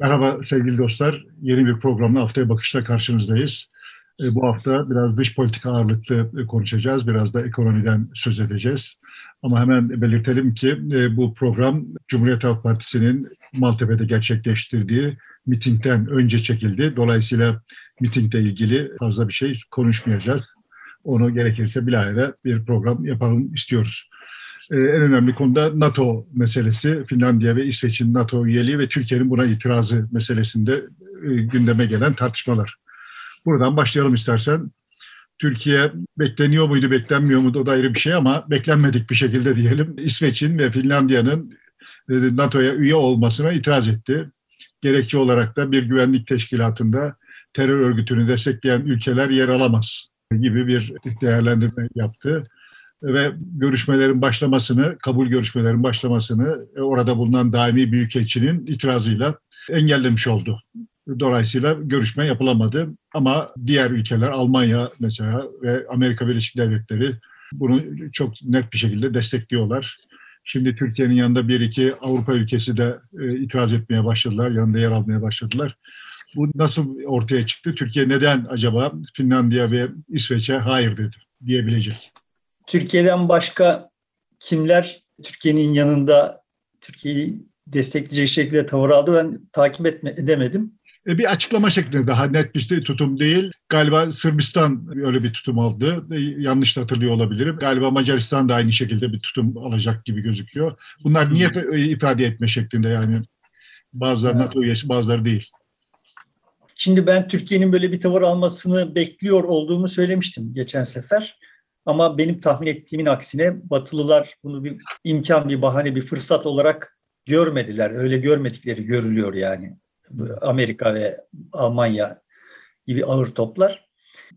Merhaba sevgili dostlar. Yeni bir programla haftaya bakışla karşınızdayız. E, bu hafta biraz dış politika ağırlıklı e, konuşacağız. Biraz da ekonomiden söz edeceğiz. Ama hemen belirtelim ki e, bu program Cumhuriyet Halk Partisi'nin Maltepe'de gerçekleştirdiği mitingden önce çekildi. Dolayısıyla mitingle ilgili fazla bir şey konuşmayacağız. Onu gerekirse bilahare bir program yapalım istiyoruz. Ee, en önemli konuda NATO meselesi, Finlandiya ve İsveç'in NATO üyeliği ve Türkiye'nin buna itirazı meselesinde e, gündeme gelen tartışmalar. Buradan başlayalım istersen. Türkiye bekleniyor muydu, beklenmiyor muydu o da ayrı bir şey ama beklenmedik bir şekilde diyelim. İsveç'in ve Finlandiya'nın e, NATO'ya üye olmasına itiraz etti. Gerekçe olarak da bir güvenlik teşkilatında terör örgütünü destekleyen ülkeler yer alamaz gibi bir değerlendirme yaptı ve görüşmelerin başlamasını, kabul görüşmelerin başlamasını e, orada bulunan daimi büyükelçinin itirazıyla engellemiş oldu. Dolayısıyla görüşme yapılamadı ama diğer ülkeler Almanya mesela ve Amerika Birleşik Devletleri bunu çok net bir şekilde destekliyorlar. Şimdi Türkiye'nin yanında bir iki Avrupa ülkesi de e, itiraz etmeye başladılar, yanında yer almaya başladılar. Bu nasıl ortaya çıktı? Türkiye neden acaba Finlandiya ve İsveç'e hayır dedi diyebilecek? Türkiye'den başka kimler Türkiye'nin yanında Türkiye'yi destekleyecek şekilde tavır aldı ben takip etme, edemedim. E, bir açıklama şeklinde daha net bir tutum değil. Galiba Sırbistan öyle bir tutum aldı. E, yanlış hatırlıyor olabilirim. Galiba Macaristan da aynı şekilde bir tutum alacak gibi gözüküyor. Bunlar niyet ifade etme şeklinde yani. Bazıları NATO üyesi bazıları değil. Şimdi ben Türkiye'nin böyle bir tavır almasını bekliyor olduğumu söylemiştim geçen sefer. Ama benim tahmin ettiğimin aksine Batılılar bunu bir imkan, bir bahane, bir fırsat olarak görmediler. Öyle görmedikleri görülüyor yani. Amerika ve Almanya gibi ağır toplar.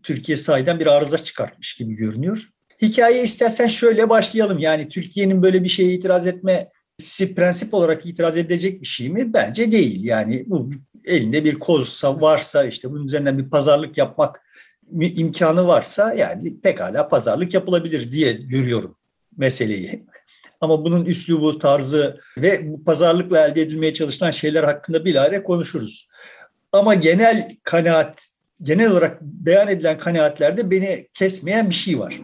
Türkiye sahiden bir arıza çıkartmış gibi görünüyor. Hikaye istersen şöyle başlayalım. Yani Türkiye'nin böyle bir şeye itiraz etmesi prensip olarak itiraz edilecek bir şey mi? Bence değil. Yani bu elinde bir kozsa varsa işte bunun üzerinden bir pazarlık yapmak imkanı varsa yani pekala pazarlık yapılabilir diye görüyorum meseleyi. Ama bunun üslubu, tarzı ve bu pazarlıkla elde edilmeye çalışılan şeyler hakkında bilahare konuşuruz. Ama genel kanaat, genel olarak beyan edilen kanaatlerde beni kesmeyen bir şey var.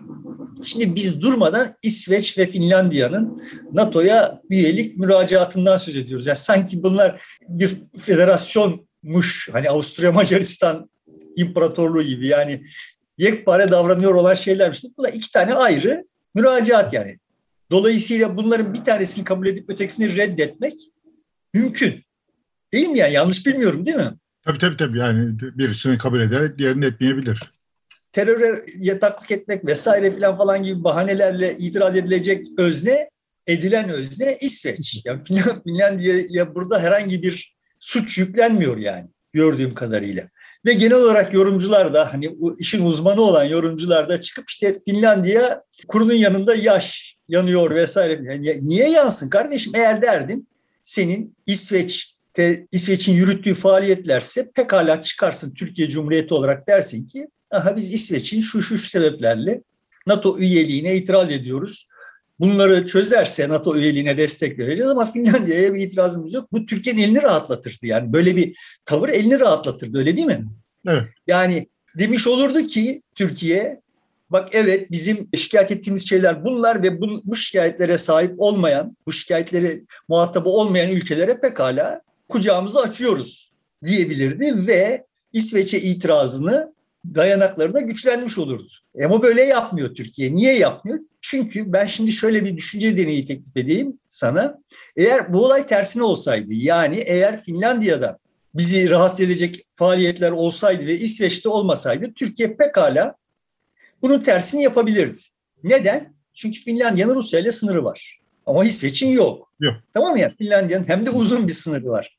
Şimdi biz durmadan İsveç ve Finlandiya'nın NATO'ya üyelik müracaatından söz ediyoruz. Yani sanki bunlar bir federasyonmuş, hani Avusturya Macaristan imparatorluğu gibi yani yekpare davranıyor olan şeylermiş. Bunlar iki tane ayrı müracaat yani. Dolayısıyla bunların bir tanesini kabul edip ötekisini reddetmek mümkün. Değil mi yani? Yanlış bilmiyorum değil mi? Tabii tabii tabii yani birisini kabul ederek diğerini etmeyebilir. Teröre yataklık etmek vesaire filan falan gibi bahanelerle itiraz edilecek özne, edilen özne İsveç. Yani Finlandiya burada herhangi bir suç yüklenmiyor yani gördüğüm kadarıyla. Ve genel olarak yorumcular da hani işin uzmanı olan yorumcular da çıkıp işte Finlandiya kurunun yanında yaş yanıyor vesaire. Yani niye yansın kardeşim eğer derdin senin İsveç'te İsveç'in yürüttüğü faaliyetlerse pekala çıkarsın Türkiye Cumhuriyeti olarak dersin ki aha biz İsveç'in şu şu sebeplerle NATO üyeliğine itiraz ediyoruz. Bunları çözerse NATO üyeliğine destek vereceğiz ama Finlandiya'ya bir itirazımız yok. Bu Türkiye'nin elini rahatlatırdı yani. Böyle bir tavır elini rahatlatırdı öyle değil mi? Evet. Yani demiş olurdu ki Türkiye bak evet bizim şikayet ettiğimiz şeyler bunlar ve bu, bu şikayetlere sahip olmayan, bu şikayetleri muhatabı olmayan ülkelere pekala kucağımızı açıyoruz diyebilirdi ve İsveç'e itirazını dayanaklarına güçlenmiş olurdu. Ama böyle yapmıyor Türkiye. Niye yapmıyor? Çünkü ben şimdi şöyle bir düşünce deneyi teklif edeyim sana. Eğer bu olay tersine olsaydı yani eğer Finlandiya'da bizi rahatsız edecek faaliyetler olsaydı ve İsveç'te olmasaydı Türkiye pekala bunun tersini yapabilirdi. Neden? Çünkü Finlandiya'nın Rusya ile sınırı var. Ama İsveç'in yok. Yok. Tamam mı ya? Finlandiya'nın hem de uzun bir sınırı var.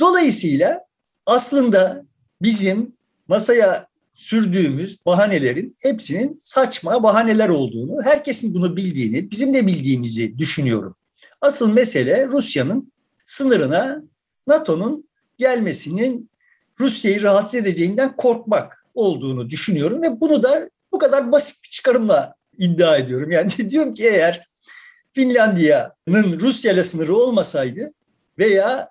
Dolayısıyla aslında bizim masaya sürdüğümüz bahanelerin hepsinin saçma bahaneler olduğunu, herkesin bunu bildiğini, bizim de bildiğimizi düşünüyorum. Asıl mesele Rusya'nın sınırına NATO'nun gelmesinin Rusya'yı rahatsız edeceğinden korkmak olduğunu düşünüyorum ve bunu da bu kadar basit bir çıkarımla iddia ediyorum. Yani diyorum ki eğer Finlandiya'nın Rusya ile sınırı olmasaydı veya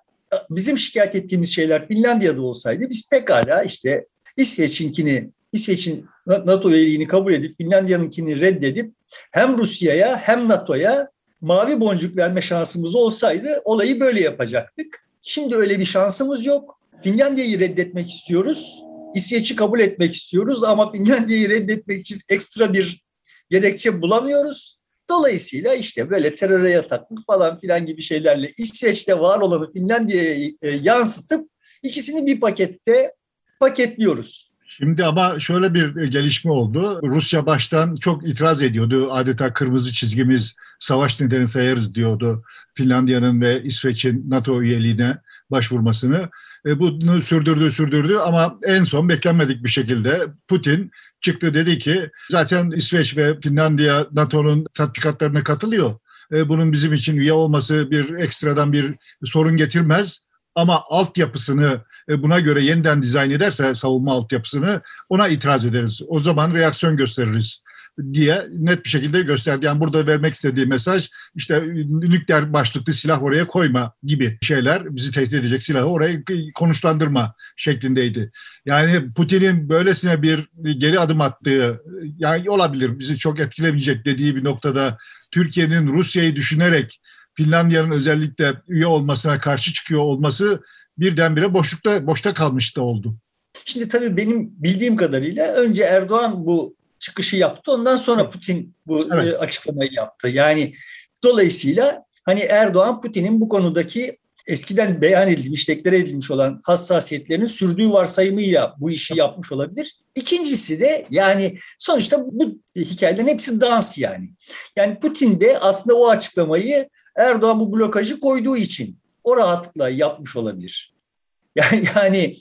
bizim şikayet ettiğimiz şeyler Finlandiya'da olsaydı biz pekala işte İsveç'inkini, İsveç'in NATO üyeliğini kabul edip Finlandiya'nınkini reddedip hem Rusya'ya hem NATO'ya mavi boncuk verme şansımız olsaydı olayı böyle yapacaktık. Şimdi öyle bir şansımız yok. Finlandiya'yı reddetmek istiyoruz. İsveç'i kabul etmek istiyoruz ama Finlandiya'yı reddetmek için ekstra bir gerekçe bulamıyoruz. Dolayısıyla işte böyle teröre yataklık falan filan gibi şeylerle İsveç'te var olanı Finlandiya'ya e, yansıtıp ikisini bir pakette paketliyoruz. Şimdi ama şöyle bir gelişme oldu. Rusya baştan çok itiraz ediyordu. Adeta kırmızı çizgimiz savaş nedeni sayarız diyordu. Finlandiya'nın ve İsveç'in NATO üyeliğine başvurmasını. E, bunu sürdürdü sürdürdü ama en son beklenmedik bir şekilde Putin çıktı dedi ki zaten İsveç ve Finlandiya NATO'nun tatbikatlarına katılıyor. E, bunun bizim için üye olması bir ekstradan bir sorun getirmez ama altyapısını e, buna göre yeniden dizayn ederse savunma altyapısını ona itiraz ederiz. O zaman reaksiyon gösteririz diye net bir şekilde gösterdi. Yani burada vermek istediği mesaj işte nükleer başlıklı silah oraya koyma gibi şeyler bizi tehdit edecek silahı oraya konuşlandırma şeklindeydi. Yani Putin'in böylesine bir geri adım attığı yani olabilir bizi çok etkilemeyecek dediği bir noktada Türkiye'nin Rusya'yı düşünerek Finlandiya'nın özellikle üye olmasına karşı çıkıyor olması birdenbire boşlukta boşta kalmış da oldu. Şimdi tabii benim bildiğim kadarıyla önce Erdoğan bu çıkışı yaptı. Ondan sonra Putin bu evet. E, açıklamayı yaptı. Yani dolayısıyla hani Erdoğan Putin'in bu konudaki eskiden beyan edilmiş, deklare edilmiş olan hassasiyetlerinin sürdüğü varsayımıyla bu işi yapmış olabilir. İkincisi de yani sonuçta bu hikayelerin hepsi dans yani. Yani Putin de aslında o açıklamayı Erdoğan bu blokajı koyduğu için o rahatlıkla yapmış olabilir. Yani, yani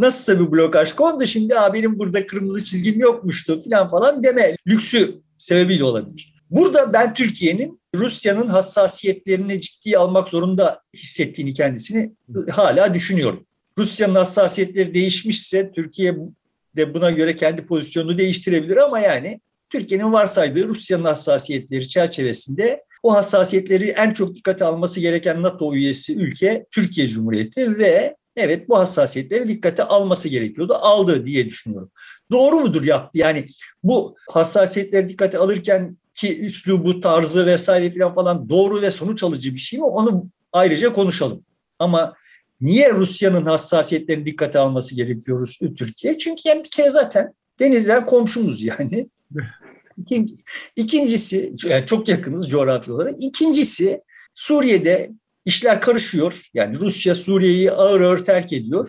nasılsa bir blokaj kondu şimdi benim burada kırmızı çizgim yokmuştu falan falan deme lüksü sebebiyle olabilir. Burada ben Türkiye'nin Rusya'nın hassasiyetlerini ciddiye almak zorunda hissettiğini kendisini hala düşünüyorum. Rusya'nın hassasiyetleri değişmişse Türkiye de buna göre kendi pozisyonunu değiştirebilir ama yani Türkiye'nin varsaydığı Rusya'nın hassasiyetleri çerçevesinde o hassasiyetleri en çok dikkate alması gereken NATO üyesi ülke Türkiye Cumhuriyeti ve evet bu hassasiyetleri dikkate alması gerekiyordu. Aldı diye düşünüyorum. Doğru mudur yaptı? Yani bu hassasiyetleri dikkate alırken ki üslubu, tarzı vesaire filan falan doğru ve sonuç alıcı bir şey mi? Onu ayrıca konuşalım. Ama niye Rusya'nın hassasiyetlerini dikkate alması gerekiyor Türkiye? Çünkü yani bir kere zaten denizler komşumuz yani. İkinci, ikincisi, yani çok yakınız coğrafi olarak. İkincisi Suriye'de işler karışıyor. Yani Rusya Suriye'yi ağır ağır terk ediyor.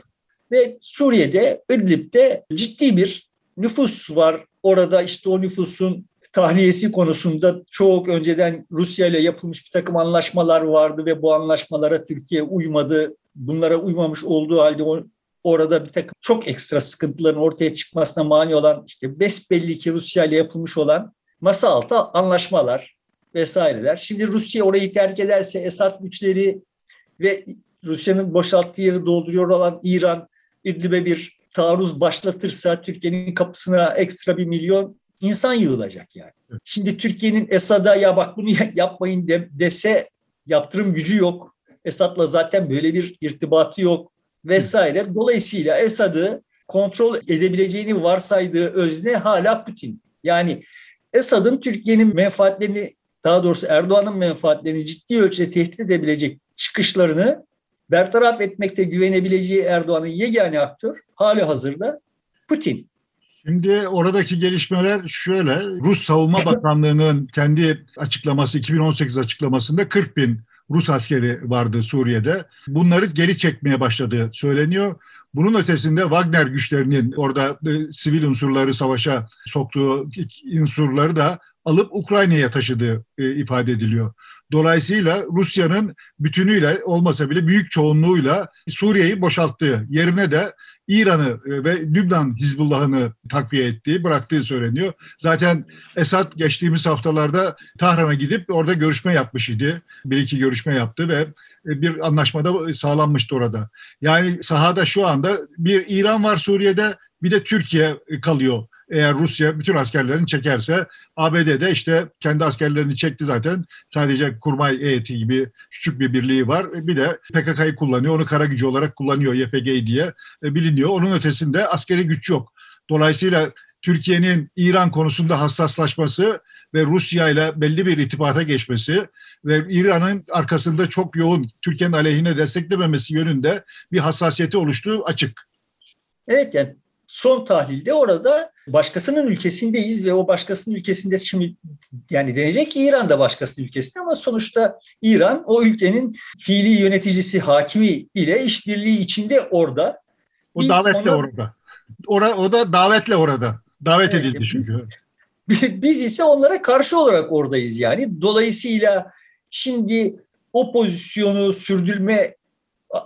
Ve Suriye'de İdlib'de ciddi bir nüfus var. Orada işte o nüfusun tahliyesi konusunda çok önceden Rusya ile yapılmış bir takım anlaşmalar vardı ve bu anlaşmalara Türkiye uymadı. Bunlara uymamış olduğu halde orada bir takım çok ekstra sıkıntıların ortaya çıkmasına mani olan işte besbelli ki Rusya ile yapılmış olan masa altı anlaşmalar vesaireler. Şimdi Rusya orayı terk ederse Esad güçleri ve Rusya'nın boşalttığı yeri dolduruyor olan İran İdlib'e bir taarruz başlatırsa Türkiye'nin kapısına ekstra bir milyon insan yığılacak yani. Şimdi Türkiye'nin Esad'a ya bak bunu yapmayın de, dese yaptırım gücü yok. Esad'la zaten böyle bir irtibatı yok vesaire. Dolayısıyla Esad'ı kontrol edebileceğini varsaydığı özne hala Putin. Yani Esad'ın Türkiye'nin menfaatlerini daha doğrusu Erdoğan'ın menfaatlerini ciddi ölçüde tehdit edebilecek çıkışlarını bertaraf etmekte güvenebileceği Erdoğan'ın yegane aktör hali hazırda Putin. Şimdi oradaki gelişmeler şöyle. Rus Savunma Bakanlığı'nın kendi açıklaması 2018 açıklamasında 40 bin Rus askeri vardı Suriye'de. Bunları geri çekmeye başladığı söyleniyor. Bunun ötesinde Wagner güçlerinin orada e, sivil unsurları savaşa soktuğu unsurları da alıp Ukrayna'ya taşıdığı e, ifade ediliyor. Dolayısıyla Rusya'nın bütünüyle olmasa bile büyük çoğunluğuyla Suriye'yi boşalttığı yerine de İran'ı e, ve Lübnan Hizbullah'ını takviye ettiği, bıraktığı söyleniyor. Zaten Esad geçtiğimiz haftalarda Tahran'a gidip orada görüşme yapmış idi. Bir iki görüşme yaptı ve e, bir anlaşmada sağlanmıştı orada. Yani sahada şu anda bir İran var Suriye'de bir de Türkiye kalıyor Eğer Rusya bütün askerlerini çekerse ABD de işte kendi askerlerini çekti zaten. Sadece kurmay heyeti gibi küçük bir birliği var. Bir de PKK'yı kullanıyor. Onu kara gücü olarak kullanıyor YPG diye e, biliniyor. Onun ötesinde askeri güç yok. Dolayısıyla Türkiye'nin İran konusunda hassaslaşması ve Rusya ile belli bir itibata geçmesi ve İran'ın arkasında çok yoğun Türkiye'nin aleyhine desteklememesi yönünde bir hassasiyeti oluştuğu açık. Evet yani son tahlilde orada başkasının ülkesindeyiz ve o başkasının ülkesinde şimdi yani denecek ki İran da başkasının ülkesinde ama sonuçta İran o ülkenin fiili yöneticisi, hakimi ile işbirliği içinde orada. O Biz davetle ona, orada. Ora, o da davetle orada. Davet evet, edildi çünkü. Biz, biz ise onlara karşı olarak oradayız yani. Dolayısıyla şimdi o pozisyonu sürdürme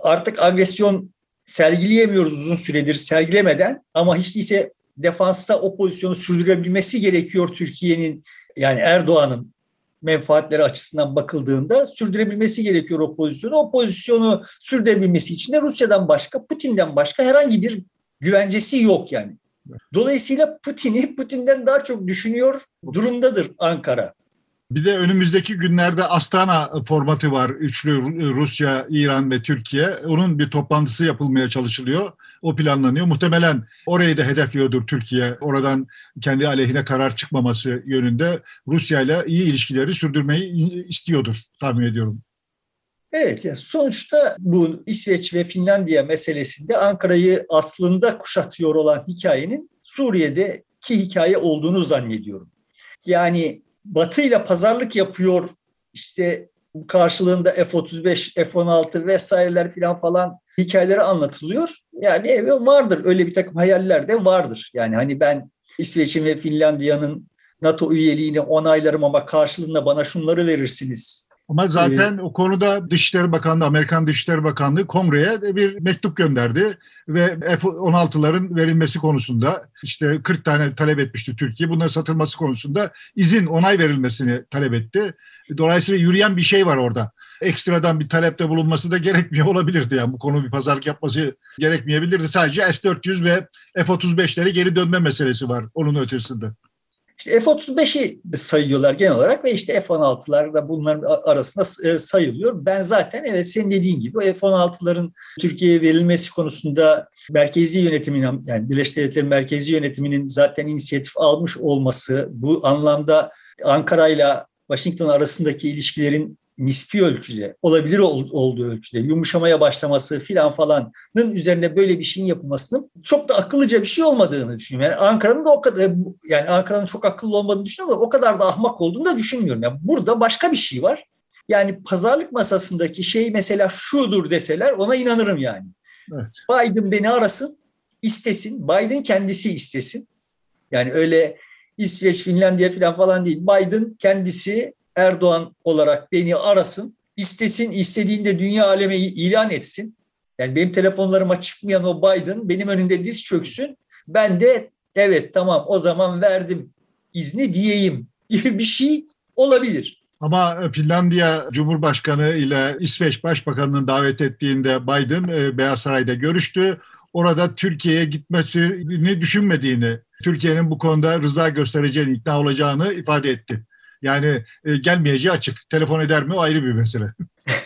artık agresyon sergileyemiyoruz uzun süredir sergilemeden ama hiç değilse defansta o pozisyonu sürdürebilmesi gerekiyor Türkiye'nin yani Erdoğan'ın menfaatleri açısından bakıldığında sürdürebilmesi gerekiyor o pozisyonu. O pozisyonu sürdürebilmesi için de Rusya'dan başka, Putin'den başka herhangi bir güvencesi yok yani. Dolayısıyla Putin'i Putin'den daha çok düşünüyor durumdadır Ankara. Bir de önümüzdeki günlerde Astana formatı var. Üçlü Rusya, İran ve Türkiye. Onun bir toplantısı yapılmaya çalışılıyor. O planlanıyor. Muhtemelen orayı da hedefliyordur Türkiye. Oradan kendi aleyhine karar çıkmaması yönünde Rusya ile iyi ilişkileri sürdürmeyi istiyordur tahmin ediyorum. Evet, yani sonuçta bu İsveç ve Finlandiya meselesinde Ankara'yı aslında kuşatıyor olan hikayenin Suriye'deki hikaye olduğunu zannediyorum. Yani Batı ile pazarlık yapıyor işte karşılığında F-35, F-16 vesaireler filan falan hikayeleri anlatılıyor. Yani evet vardır öyle bir takım hayaller de vardır. Yani hani ben İsveç'in ve Finlandiya'nın NATO üyeliğini onaylarım ama karşılığında bana şunları verirsiniz ama zaten ee, o konuda Dışişleri Bakanlığı, Amerikan Dışişleri Bakanlığı Kongre'ye bir mektup gönderdi ve F-16'ların verilmesi konusunda işte 40 tane talep etmişti Türkiye. Bunların satılması konusunda izin, onay verilmesini talep etti. Dolayısıyla yürüyen bir şey var orada. Ekstradan bir talepte bulunması da gerekmiyor olabilirdi. Yani bu konu bir pazarlık yapması gerekmeyebilirdi. Sadece S-400 ve F-35'lere geri dönme meselesi var onun ötesinde. İşte F-35'i sayıyorlar genel olarak ve işte F-16'lar da bunların arasında e, sayılıyor. Ben zaten evet senin dediğin gibi F-16'ların Türkiye'ye verilmesi konusunda merkezi yönetimin yani Birleşik Devletleri merkezi yönetiminin zaten inisiyatif almış olması bu anlamda Ankara ile Washington arasındaki ilişkilerin nispi ölçüde, olabilir olduğu ölçüde yumuşamaya başlaması filan falanın üzerine böyle bir şeyin yapılmasının çok da akıllıca bir şey olmadığını düşünüyorum. Yani Ankara'nın da o kadar yani Ankara'nın çok akıllı olmadığını düşünüyorum ama o kadar da ahmak olduğunu da düşünmüyorum. Yani burada başka bir şey var. Yani pazarlık masasındaki şey mesela şudur deseler ona inanırım yani. Evet. Biden beni arasın, istesin. Biden kendisi istesin. Yani öyle İsveç, Finlandiya falan falan değil. Biden kendisi Erdoğan olarak beni arasın, istesin, istediğinde dünya aleme ilan etsin. Yani benim telefonlarıma çıkmayan o Biden benim önümde diz çöksün. Ben de evet tamam o zaman verdim izni diyeyim gibi bir şey olabilir. Ama Finlandiya Cumhurbaşkanı ile İsveç Başbakanı'nın davet ettiğinde Biden e, Beyaz Saray'da görüştü. Orada Türkiye'ye gitmesini düşünmediğini, Türkiye'nin bu konuda rıza göstereceğini, ikna olacağını ifade etti. Yani e, gelmeyeceği açık. Telefon eder mi o ayrı bir mesele.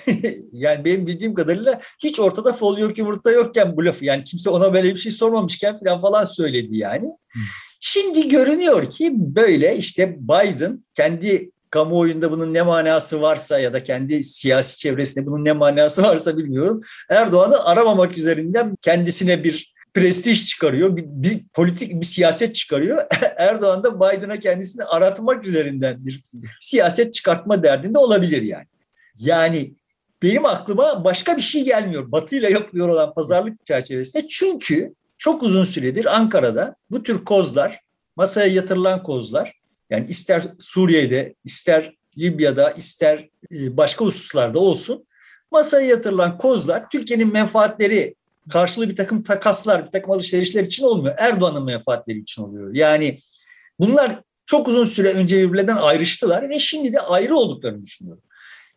yani benim bildiğim kadarıyla hiç ortada fol yok yumurta yokken bu lafı. Yani kimse ona böyle bir şey sormamışken falan falan söyledi yani. Hmm. Şimdi görünüyor ki böyle işte Biden kendi kamuoyunda bunun ne manası varsa ya da kendi siyasi çevresinde bunun ne manası varsa bilmiyorum. Erdoğan'ı aramamak üzerinden kendisine bir prestij çıkarıyor, bir, bir politik bir siyaset çıkarıyor. Erdoğan da Biden'a kendisini aratmak üzerinden bir siyaset çıkartma derdinde olabilir yani. Yani benim aklıma başka bir şey gelmiyor. Batı ile yapılıyor olan pazarlık çerçevesinde. Çünkü çok uzun süredir Ankara'da bu tür kozlar, masaya yatırılan kozlar, yani ister Suriye'de, ister Libya'da, ister e, başka hususlarda olsun, masaya yatırılan kozlar Türkiye'nin menfaatleri karşılığı bir takım takaslar, bir takım alışverişler için olmuyor. Erdoğan'ın menfaatleri için oluyor. Yani bunlar çok uzun süre önce birbirlerinden ayrıştılar ve şimdi de ayrı olduklarını düşünüyorum.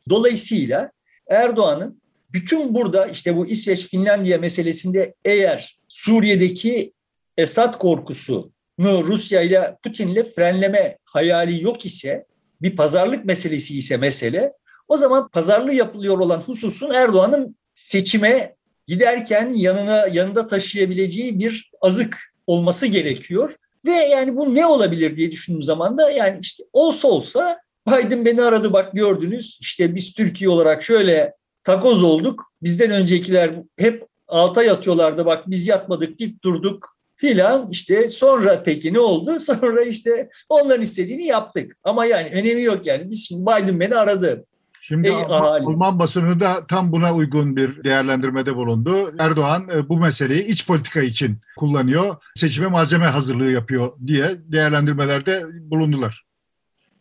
Dolayısıyla Erdoğan'ın bütün burada işte bu İsveç Finlandiya meselesinde eğer Suriye'deki Esad korkusu Rusya ile Putin'le frenleme hayali yok ise bir pazarlık meselesi ise mesele o zaman pazarlığı yapılıyor olan hususun Erdoğan'ın seçime giderken yanına yanında taşıyabileceği bir azık olması gerekiyor. Ve yani bu ne olabilir diye düşündüğüm zaman da yani işte olsa olsa Biden beni aradı bak gördünüz işte biz Türkiye olarak şöyle takoz olduk. Bizden öncekiler hep alta yatıyorlardı bak biz yatmadık dik durduk filan işte sonra peki ne oldu? Sonra işte onların istediğini yaptık. Ama yani önemi yok yani. Biz şimdi Biden beni aradı. Şimdi Ey, Alman, Alman basını da tam buna uygun bir değerlendirmede bulundu. Erdoğan e, bu meseleyi iç politika için kullanıyor, seçime malzeme hazırlığı yapıyor diye değerlendirmelerde bulundular.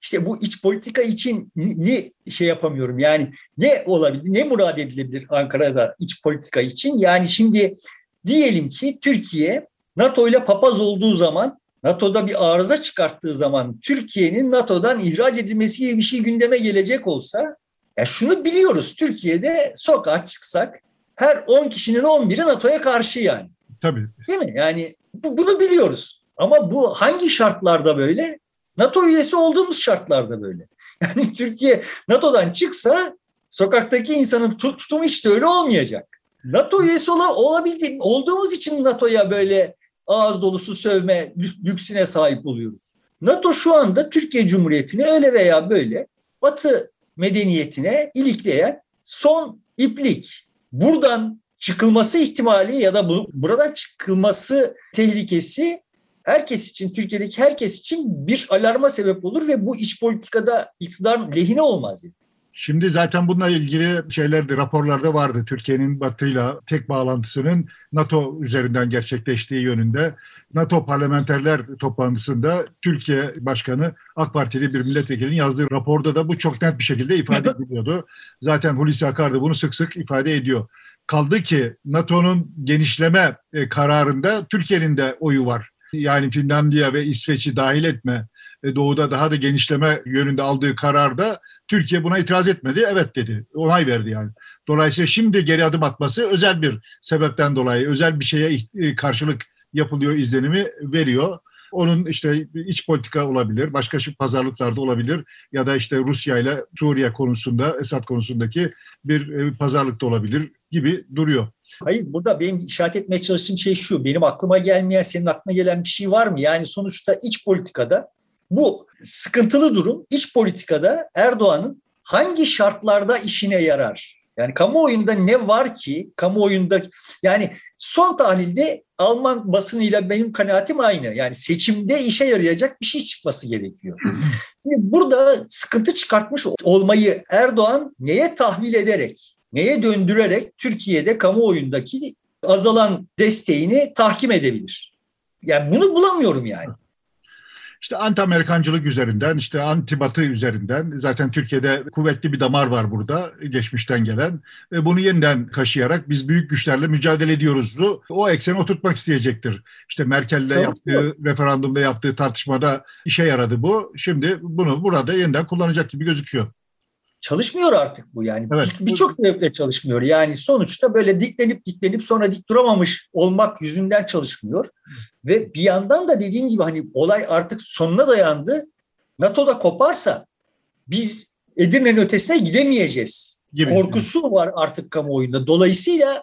İşte bu iç politika için ne şey yapamıyorum yani ne olabilir, ne murad edilebilir Ankara'da iç politika için? Yani şimdi diyelim ki Türkiye NATO ile papaz olduğu zaman NATO'da bir arıza çıkarttığı zaman Türkiye'nin NATO'dan ihraç edilmesi gibi bir şey gündeme gelecek olsa ya şunu biliyoruz Türkiye'de sokağa çıksak her 10 kişinin 11'i NATO'ya karşı yani. Tabii. Değil mi? Yani bu, bunu biliyoruz. Ama bu hangi şartlarda böyle? NATO üyesi olduğumuz şartlarda böyle. Yani Türkiye NATO'dan çıksa sokaktaki insanın tutumu hiç de öyle olmayacak. NATO üyesi olabildi, olduğumuz için NATO'ya böyle ağız dolusu sövme lüksüne sahip oluyoruz. NATO şu anda Türkiye Cumhuriyeti'ni öyle veya böyle Batı medeniyetine ilikleyen son iplik. Buradan çıkılması ihtimali ya da bu, buradan çıkılması tehlikesi herkes için, Türkiye'deki herkes için bir alarma sebep olur ve bu iç politikada iktidar lehine olmaz. Şimdi zaten bununla ilgili şeylerde raporlarda vardı. Türkiye'nin Batı'yla tek bağlantısının NATO üzerinden gerçekleştiği yönünde. NATO parlamenterler toplantısında Türkiye Başkanı AK Partili bir milletvekilinin yazdığı raporda da bu çok net bir şekilde ifade ediliyordu. Zaten Hulusi Akar da bunu sık sık ifade ediyor. Kaldı ki NATO'nun genişleme e, kararında Türkiye'nin de oyu var. Yani Finlandiya ve İsveç'i dahil etme, e, doğuda daha da genişleme yönünde aldığı kararda Türkiye buna itiraz etmedi. Evet dedi. Onay verdi yani. Dolayısıyla şimdi geri adım atması özel bir sebepten dolayı, özel bir şeye e, karşılık yapılıyor izlenimi veriyor. Onun işte iç politika olabilir, başka pazarlıklarda olabilir ya da işte Rusya ile Suriye konusunda, Esad konusundaki bir e, pazarlık da olabilir gibi duruyor. Hayır burada benim işaret etmeye çalıştığım şey şu. Benim aklıma gelmeyen, senin aklına gelen bir şey var mı? Yani sonuçta iç politikada bu sıkıntılı durum iç politikada Erdoğan'ın hangi şartlarda işine yarar? Yani kamuoyunda ne var ki kamuoyunda yani son tahlilde Alman basınıyla benim kanaatim aynı. Yani seçimde işe yarayacak bir şey çıkması gerekiyor. Şimdi burada sıkıntı çıkartmış olmayı Erdoğan neye tahvil ederek, neye döndürerek Türkiye'de kamuoyundaki azalan desteğini tahkim edebilir? Yani bunu bulamıyorum yani işte anti-Amerikancılık üzerinden, işte anti-Batı üzerinden zaten Türkiye'de kuvvetli bir damar var burada geçmişten gelen. Ve bunu yeniden kaşıyarak biz büyük güçlerle mücadele ediyoruz. O ekseni oturtmak isteyecektir. İşte Merkel'le yaptığı, referandumda yaptığı tartışmada işe yaradı bu. Şimdi bunu burada yeniden kullanacak gibi gözüküyor çalışmıyor artık bu yani. Evet. Birçok sebeple çalışmıyor. Yani sonuçta böyle diklenip diklenip sonra dik duramamış olmak yüzünden çalışmıyor. Ve bir yandan da dediğim gibi hani olay artık sonuna dayandı. NATO'da koparsa biz Edirne'nin ötesine gidemeyeceğiz. Gibi. Korkusu var artık kamuoyunda. Dolayısıyla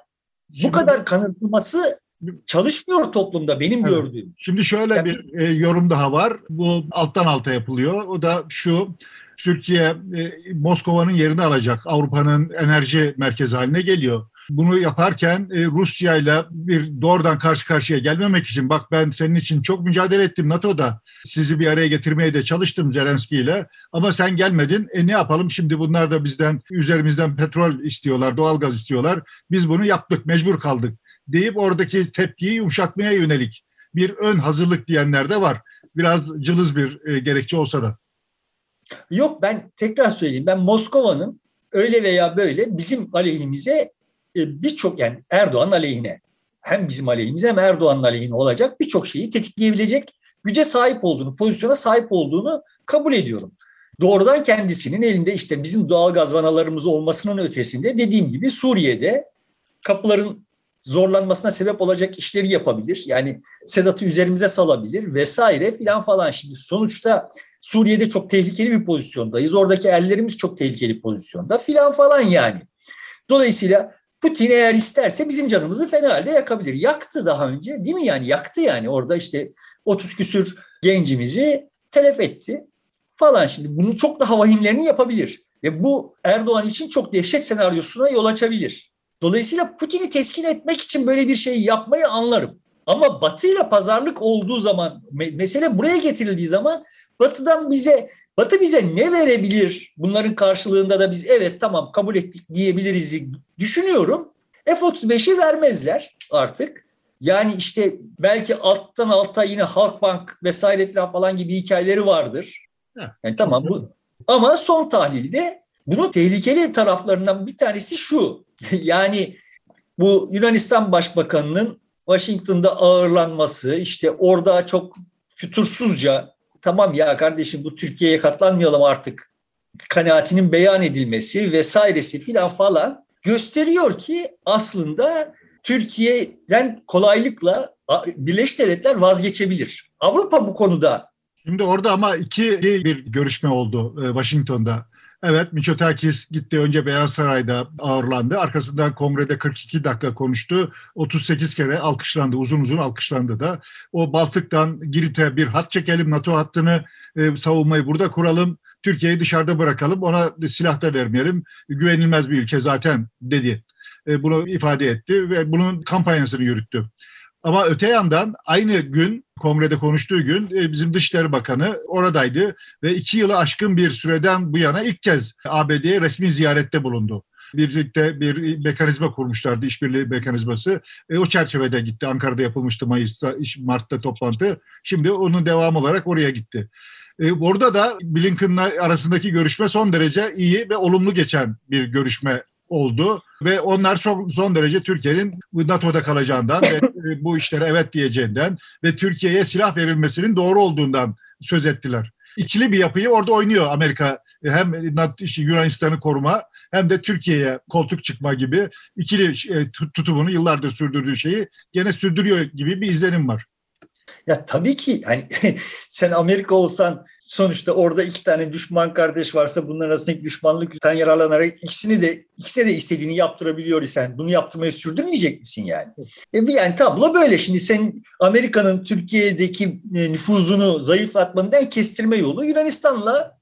Şimdi, bu kadar kanıtlaması çalışmıyor toplumda benim evet. gördüğüm. Şimdi şöyle yani, bir e, yorum daha var. Bu alttan alta yapılıyor. O da şu Türkiye e, Moskova'nın yerini alacak. Avrupa'nın enerji merkezi haline geliyor. Bunu yaparken e, Rusya ile bir doğrudan karşı karşıya gelmemek için bak ben senin için çok mücadele ettim NATO'da. Sizi bir araya getirmeye de çalıştım Zelenski ile ama sen gelmedin. E ne yapalım şimdi bunlar da bizden üzerimizden petrol istiyorlar, doğalgaz istiyorlar. Biz bunu yaptık, mecbur kaldık deyip oradaki tepkiyi yumuşatmaya yönelik bir ön hazırlık diyenler de var. Biraz cılız bir e, gerekçe olsa da. Yok ben tekrar söyleyeyim. Ben Moskova'nın öyle veya böyle bizim aleyhimize e, birçok yani Erdoğan aleyhine hem bizim aleyhimize hem Erdoğan'ın aleyhine olacak birçok şeyi tetikleyebilecek güce sahip olduğunu, pozisyona sahip olduğunu kabul ediyorum. Doğrudan kendisinin elinde işte bizim doğal gaz vanalarımız olmasının ötesinde dediğim gibi Suriye'de kapıların zorlanmasına sebep olacak işleri yapabilir. Yani Sedat'ı üzerimize salabilir vesaire filan falan. Şimdi sonuçta Suriye'de çok tehlikeli bir pozisyondayız. Oradaki ellerimiz çok tehlikeli pozisyonda filan falan yani. Dolayısıyla Putin eğer isterse bizim canımızı fena halde yakabilir. Yaktı daha önce değil mi yani yaktı yani orada işte 30 küsür gencimizi telef etti falan. Şimdi bunu çok daha vahimlerini yapabilir. Ve bu Erdoğan için çok dehşet senaryosuna yol açabilir. Dolayısıyla Putin'i teskin etmek için böyle bir şey yapmayı anlarım. Ama Batı ile pazarlık olduğu zaman, mesele buraya getirildiği zaman Batı'dan bize, Batı bize ne verebilir? Bunların karşılığında da biz evet tamam kabul ettik diyebiliriz düşünüyorum. F-35'i vermezler artık. Yani işte belki alttan alta yine Halkbank vesaire falan, falan gibi hikayeleri vardır. Yani tamam bu. Ama son tahlilde bunun tehlikeli taraflarından bir tanesi şu. yani bu Yunanistan Başbakanı'nın Washington'da ağırlanması, işte orada çok fütursuzca tamam ya kardeşim bu Türkiye'ye katlanmayalım artık kanaatinin beyan edilmesi vesairesi filan falan gösteriyor ki aslında Türkiye'den kolaylıkla Birleşik Devletler vazgeçebilir. Avrupa bu konuda. Şimdi orada ama iki bir görüşme oldu e, Washington'da. Evet Miçotakis gitti önce Beyaz Saray'da ağırlandı. Arkasından kongrede 42 dakika konuştu. 38 kere alkışlandı. Uzun uzun alkışlandı da. O Baltık'tan Girit'e bir hat çekelim. NATO hattını e, savunmayı burada kuralım. Türkiye'yi dışarıda bırakalım. Ona silah da vermeyelim. Güvenilmez bir ülke zaten dedi. E, bunu ifade etti ve bunun kampanyasını yürüttü. Ama öte yandan aynı gün kongrede konuştuğu gün e, bizim Dışişleri Bakanı oradaydı ve iki yılı aşkın bir süreden bu yana ilk kez ABD'ye resmi ziyarette bulundu. Birlikte bir mekanizma kurmuşlardı, işbirliği mekanizması. E, o çerçevede gitti. Ankara'da yapılmıştı Mayıs'ta, Mart'ta toplantı. Şimdi onun devamı olarak oraya gitti. E, orada da Blinken'la arasındaki görüşme son derece iyi ve olumlu geçen bir görüşme oldu ve onlar son, son derece Türkiye'nin NATO'da kalacağından ve e, bu işlere evet diyeceğinden ve Türkiye'ye silah verilmesinin doğru olduğundan söz ettiler. İkili bir yapıyı orada oynuyor Amerika. Hem Yunanistan'ı koruma hem de Türkiye'ye koltuk çıkma gibi ikili e, tutumunu yıllardır sürdürdüğü şeyi gene sürdürüyor gibi bir izlenim var. Ya tabii ki hani sen Amerika olsan sonuçta orada iki tane düşman kardeş varsa bunların arasındaki düşmanlıktan yararlanarak ikisini de ikisine de istediğini yaptırabiliyor isen bunu yaptırmayı sürdürmeyecek misin yani? E yani tablo böyle. Şimdi sen Amerika'nın Türkiye'deki e, nüfuzunu zayıflatmanın kestirme yolu Yunanistan'la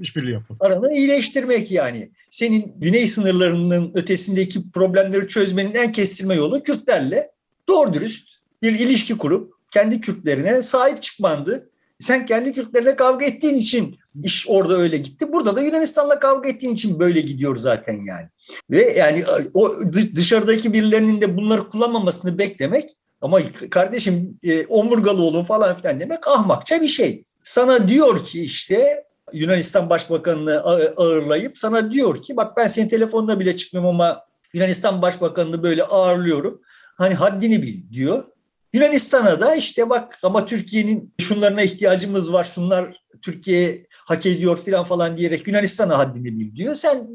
işbirliği yapmak. Aranı iyileştirmek yani. Senin güney sınırlarının ötesindeki problemleri çözmenin en kestirme yolu Kürtlerle doğru dürüst bir ilişki kurup kendi Kürtlerine sahip çıkmandı. Sen kendi Kürtlerine kavga ettiğin için iş orada öyle gitti. Burada da Yunanistan'la kavga ettiğin için böyle gidiyor zaten yani. Ve yani o dışarıdaki birilerinin de bunları kullanmamasını beklemek ama kardeşim e, omurgalı olun falan filan demek ahmakça bir şey. Sana diyor ki işte Yunanistan Başbakanını ağırlayıp sana diyor ki bak ben senin telefonuna bile çıkmıyorum ama Yunanistan Başbakanını böyle ağırlıyorum. Hani haddini bil diyor. Yunanistan'a da işte bak ama Türkiye'nin şunlarına ihtiyacımız var, şunlar Türkiye hak ediyor filan falan diyerek Yunanistan'a haddini bil diyor. Sen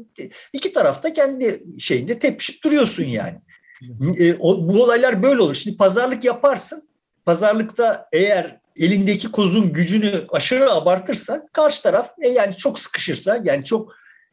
iki tarafta kendi şeyinde tepişip duruyorsun yani. E, o, bu olaylar böyle olur. Şimdi pazarlık yaparsın. Pazarlıkta eğer elindeki kozun gücünü aşırı abartırsa karşı taraf e, yani çok sıkışırsa yani çok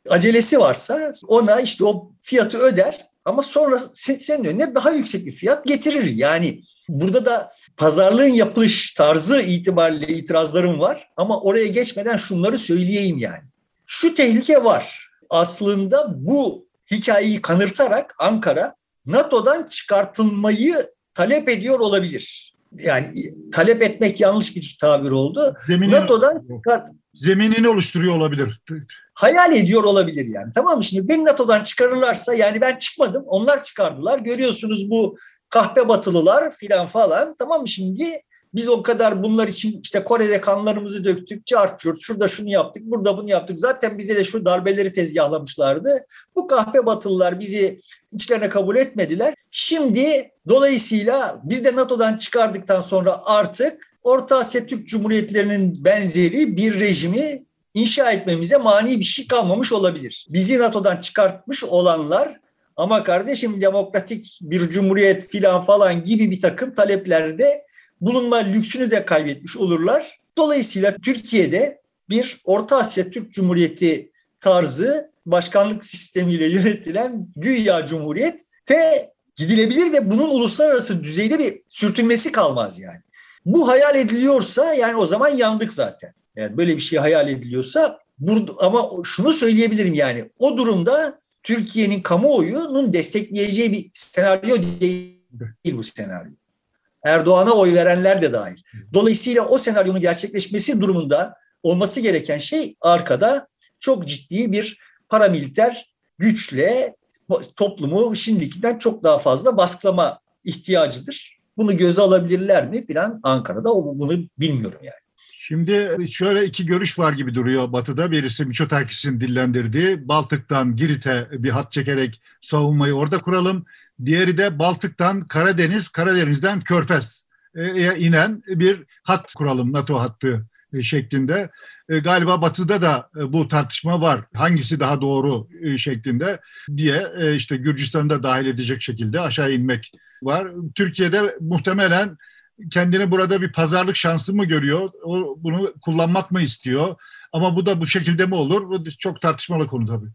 acelesi varsa ona işte o fiyatı öder ama sonra senin önüne daha yüksek bir fiyat getirir. Yani Burada da pazarlığın yapılış tarzı itibariyle itirazlarım var ama oraya geçmeden şunları söyleyeyim yani. Şu tehlike var. Aslında bu hikayeyi kanırtarak Ankara NATO'dan çıkartılmayı talep ediyor olabilir. Yani talep etmek yanlış bir tabir oldu. Zeminin, NATO'dan çıkart zeminini oluşturuyor olabilir. Hayal ediyor olabilir yani. Tamam mı? Şimdi beni NATO'dan çıkarırlarsa yani ben çıkmadım. Onlar çıkardılar. Görüyorsunuz bu kahpe batılılar filan falan tamam mı şimdi biz o kadar bunlar için işte Kore'de kanlarımızı döktük, çart çurt, şurada şunu yaptık, burada bunu yaptık. Zaten bize de şu darbeleri tezgahlamışlardı. Bu kahpe batılılar bizi içlerine kabul etmediler. Şimdi dolayısıyla biz de NATO'dan çıkardıktan sonra artık Orta Asya Türk Cumhuriyetlerinin benzeri bir rejimi inşa etmemize mani bir şey kalmamış olabilir. Bizi NATO'dan çıkartmış olanlar Ama kardeşim demokratik bir cumhuriyet filan falan gibi bir takım taleplerde bulunma lüksünü de kaybetmiş olurlar. Dolayısıyla Türkiye'de bir Orta Asya Türk Cumhuriyeti tarzı başkanlık sistemiyle yönetilen güya cumhuriyet te gidilebilir ve bunun uluslararası düzeyde bir sürtünmesi kalmaz yani. Bu hayal ediliyorsa yani o zaman yandık zaten. Yani böyle bir şey hayal ediliyorsa burada, ama şunu söyleyebilirim yani o durumda Türkiye'nin kamuoyunun destekleyeceği bir senaryo değil bu senaryo. Erdoğan'a oy verenler de dahil. Dolayısıyla o senaryonun gerçekleşmesi durumunda olması gereken şey arkada çok ciddi bir paramiliter güçle toplumu şimdikinden çok daha fazla baskılama ihtiyacıdır. Bunu göze alabilirler mi filan Ankara'da bunu bilmiyorum yani. Şimdi şöyle iki görüş var gibi duruyor Batı'da. Birisi Miçotakis'in dillendirdiği Baltık'tan Girit'e bir hat çekerek savunmayı orada kuralım. Diğeri de Baltık'tan Karadeniz, Karadeniz'den Körfez'e inen bir hat kuralım NATO hattı şeklinde. E, galiba Batı'da da e, bu tartışma var. Hangisi daha doğru e, şeklinde diye işte Gürcistan'da dahil edecek şekilde aşağı inmek var. Türkiye'de muhtemelen kendini burada bir pazarlık şansı mı görüyor? O, bunu kullanmak mı istiyor? Ama bu da bu şekilde mi olur? Bu çok tartışmalı konu tabii.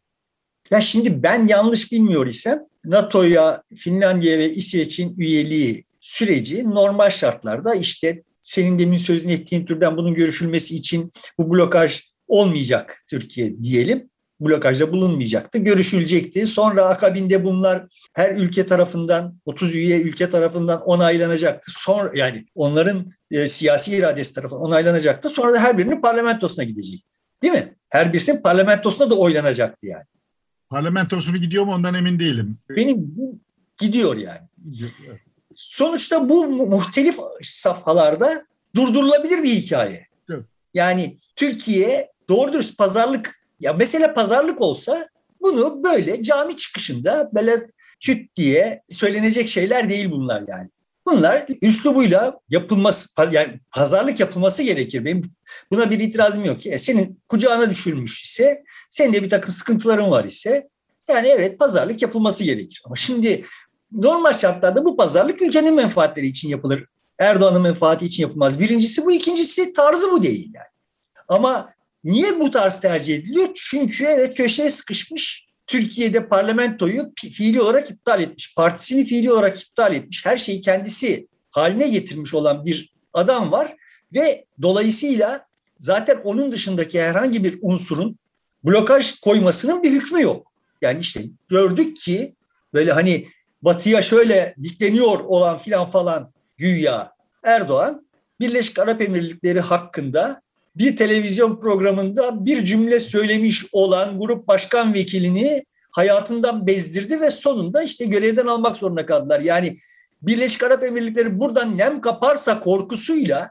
Ya şimdi ben yanlış bilmiyor isem NATO'ya, Finlandiya ve İsveç'in üyeliği süreci normal şartlarda işte senin demin sözünü ettiğin türden bunun görüşülmesi için bu blokaj olmayacak Türkiye diyelim. Blokajda bulunmayacaktı. Görüşülecekti. Sonra akabinde bunlar her ülke tarafından 30 üye ülke tarafından onaylanacaktı. Sonra yani onların e, siyasi iradesi tarafından onaylanacaktı. Sonra da her birinin parlamentosuna gidecekti. Değil mi? Her birisinin parlamentosuna da oylanacaktı yani. Parlamentosunu gidiyor mu ondan emin değilim. Benim gidiyor yani. Sonuçta bu muhtelif safhalarda durdurulabilir bir hikaye. Yani Türkiye doğru dürüst pazarlık ya mesela pazarlık olsa bunu böyle cami çıkışında böyle küt diye söylenecek şeyler değil bunlar yani. Bunlar üslubuyla yapılması yani pazarlık yapılması gerekir. Benim buna bir itirazım yok. E, senin kucağına düşülmüş ise senin de bir takım sıkıntıların var ise yani evet pazarlık yapılması gerekir. Ama şimdi normal şartlarda bu pazarlık ülkenin menfaatleri için yapılır. Erdoğan'ın menfaati için yapılmaz. Birincisi bu, ikincisi tarzı bu değil yani. Ama niye bu tarz tercih ediliyor? Çünkü evet köşeye sıkışmış. Türkiye'de parlamentoyu fiili olarak iptal etmiş. Partisini fiili olarak iptal etmiş. Her şeyi kendisi haline getirmiş olan bir adam var. Ve dolayısıyla zaten onun dışındaki herhangi bir unsurun blokaj koymasının bir hükmü yok. Yani işte gördük ki böyle hani batıya şöyle dikleniyor olan filan falan güya Erdoğan Birleşik Arap Emirlikleri hakkında bir televizyon programında bir cümle söylemiş olan grup başkan vekilini hayatından bezdirdi ve sonunda işte görevden almak zorunda kaldılar. Yani Birleşik Arap Emirlikleri buradan nem kaparsa korkusuyla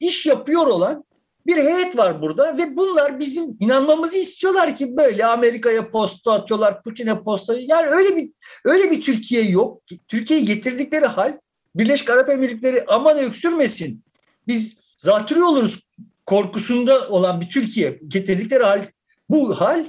iş yapıyor olan bir heyet var burada ve bunlar bizim inanmamızı istiyorlar ki böyle Amerika'ya posta atıyorlar, Putin'e posta. Yani öyle bir öyle bir Türkiye yok. Türkiye'yi getirdikleri hal Birleşik Arap Emirlikleri aman öksürmesin. Biz zatürre oluruz korkusunda olan bir Türkiye getirdikleri hal bu hal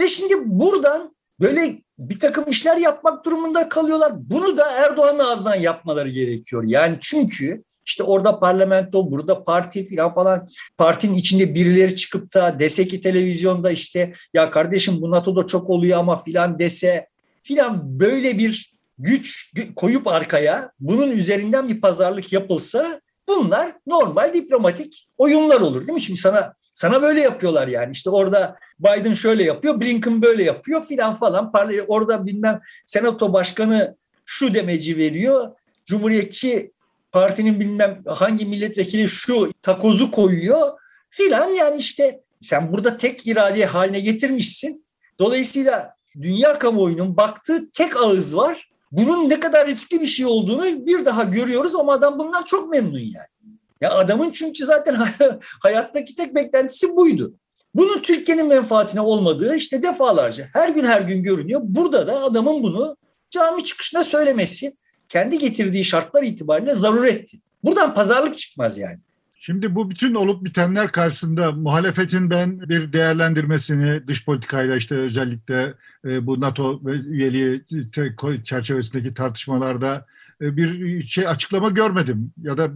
ve şimdi buradan böyle bir takım işler yapmak durumunda kalıyorlar. Bunu da Erdoğan'ın ağzından yapmaları gerekiyor. Yani çünkü işte orada parlamento, burada parti filan falan partinin içinde birileri çıkıp da dese ki televizyonda işte ya kardeşim bu NATO'da çok oluyor ama filan dese filan böyle bir güç koyup arkaya bunun üzerinden bir pazarlık yapılsa bunlar normal diplomatik oyunlar olur değil mi? Şimdi sana sana böyle yapıyorlar yani. İşte orada Biden şöyle yapıyor, Blinken böyle yapıyor filan falan. Orada bilmem senato başkanı şu demeci veriyor. Cumhuriyetçi partinin bilmem hangi milletvekili şu takozu koyuyor filan yani işte sen burada tek irade haline getirmişsin. Dolayısıyla dünya kamuoyunun baktığı tek ağız var. Bunun ne kadar riskli bir şey olduğunu bir daha görüyoruz ama adam bundan çok memnun yani. Ya adamın çünkü zaten hayattaki tek beklentisi buydu. Bunun Türkiye'nin menfaatine olmadığı işte defalarca her gün her gün görünüyor. Burada da adamın bunu cami çıkışında söylemesi kendi getirdiği şartlar itibariyle zaruretti. Buradan pazarlık çıkmaz yani. Şimdi bu bütün olup bitenler karşısında muhalefetin ben bir değerlendirmesini dış politikayla işte özellikle e, bu NATO üyeliği çerçevesindeki tartışmalarda e, bir şey açıklama görmedim ya da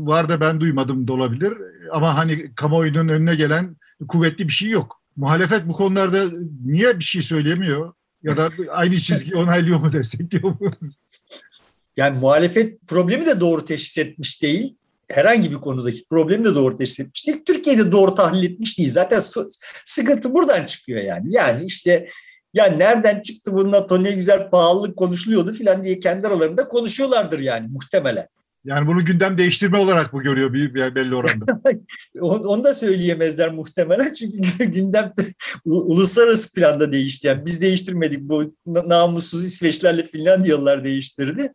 var da ben duymadım da olabilir ama hani kamuoyunun önüne gelen kuvvetli bir şey yok. Muhalefet bu konularda niye bir şey söyleyemiyor ya da aynı çizgi onaylıyor mu destekliyor mu? Yani muhalefet problemi de doğru teşhis etmiş değil herhangi bir konudaki problemi de doğru teşhis etmiş değil. Türkiye'de doğru tahlil etmiş değil. Zaten sıkıntı buradan çıkıyor yani. Yani işte ya nereden çıktı bu NATO ne güzel pahalılık konuşuluyordu filan diye kendi aralarında konuşuyorlardır yani muhtemelen. Yani bunu gündem değiştirme olarak mı görüyor bir, bir belli oranda? Onu da söyleyemezler muhtemelen çünkü gündem uluslararası planda değişti. Yani biz değiştirmedik bu namussuz İsveçlerle Finlandiyalılar değiştirdi.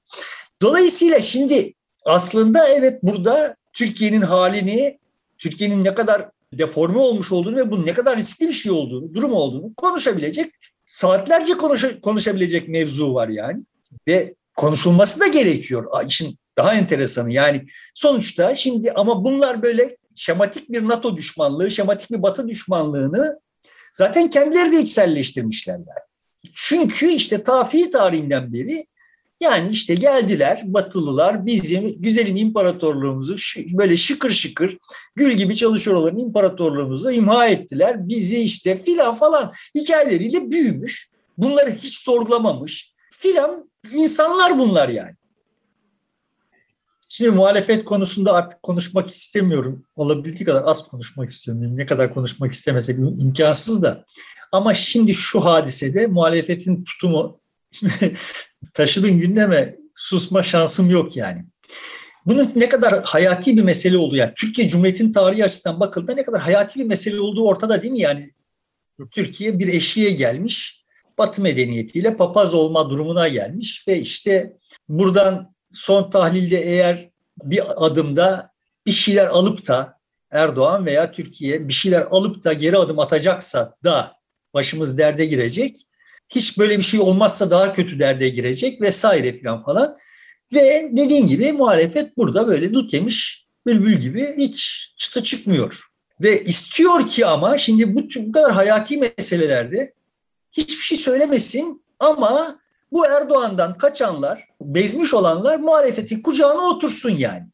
Dolayısıyla şimdi aslında evet burada Türkiye'nin halini, Türkiye'nin ne kadar deforme olmuş olduğunu ve bunun ne kadar riskli bir şey olduğunu, durum olduğunu konuşabilecek, saatlerce konuşa, konuşabilecek mevzu var yani. Ve konuşulması da gerekiyor. İşin daha enteresanı yani sonuçta şimdi ama bunlar böyle şematik bir NATO düşmanlığı, şematik bir Batı düşmanlığını zaten kendileri de içselleştirmişler. Çünkü işte tafi tarihinden beri yani işte geldiler Batılılar bizim güzelin imparatorluğumuzu böyle şıkır şıkır gül gibi çalışıyor olan imparatorluğumuzu imha ettiler. Bizi işte filan falan hikayeleriyle büyümüş. Bunları hiç sorgulamamış filan insanlar bunlar yani. Şimdi muhalefet konusunda artık konuşmak istemiyorum. Olabildiği kadar az konuşmak istiyorum. Ne kadar konuşmak istemesek imkansız da. Ama şimdi şu hadisede muhalefetin tutumu taşıdığın gündeme susma şansım yok yani. Bunun ne kadar hayati bir mesele olduğu yani Türkiye Cumhuriyeti'nin tarihi açısından bakıldığında ne kadar hayati bir mesele olduğu ortada değil mi yani? Türkiye bir eşiğe gelmiş, Batı medeniyetiyle papaz olma durumuna gelmiş ve işte buradan son tahlilde eğer bir adımda bir şeyler alıp da Erdoğan veya Türkiye bir şeyler alıp da geri adım atacaksa da başımız derde girecek hiç böyle bir şey olmazsa daha kötü derde girecek vesaire falan falan. Ve dediğin gibi muhalefet burada böyle dut yemiş bülbül gibi hiç çıta çıkmıyor. Ve istiyor ki ama şimdi bu, bu kadar hayati meselelerde hiçbir şey söylemesin ama bu Erdoğan'dan kaçanlar, bezmiş olanlar muhalefetin kucağına otursun yani.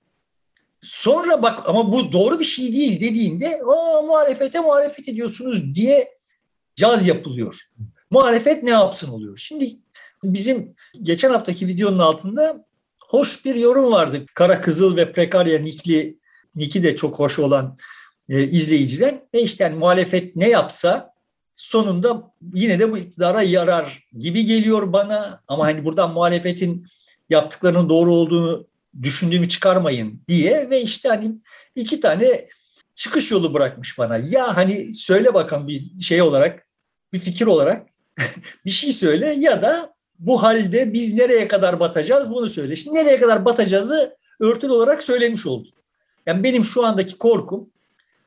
Sonra bak ama bu doğru bir şey değil dediğinde o muhalefete muhalefet ediyorsunuz diye caz yapılıyor. Muhalefet ne yapsın oluyor. Şimdi bizim geçen haftaki videonun altında hoş bir yorum vardı. Kara Kızıl ve Prekarya Nikli, Niki de çok hoş olan e, izleyiciden. Ve işte yani muhalefet ne yapsa sonunda yine de bu iktidara yarar gibi geliyor bana. Ama hani buradan muhalefetin yaptıklarının doğru olduğunu düşündüğümü çıkarmayın diye ve işte hani iki tane çıkış yolu bırakmış bana. Ya hani söyle bakalım bir şey olarak, bir fikir olarak bir şey söyle ya da bu halde biz nereye kadar batacağız bunu söyle. Şimdi nereye kadar batacağızı örtülü olarak söylemiş olduk. Yani benim şu andaki korkum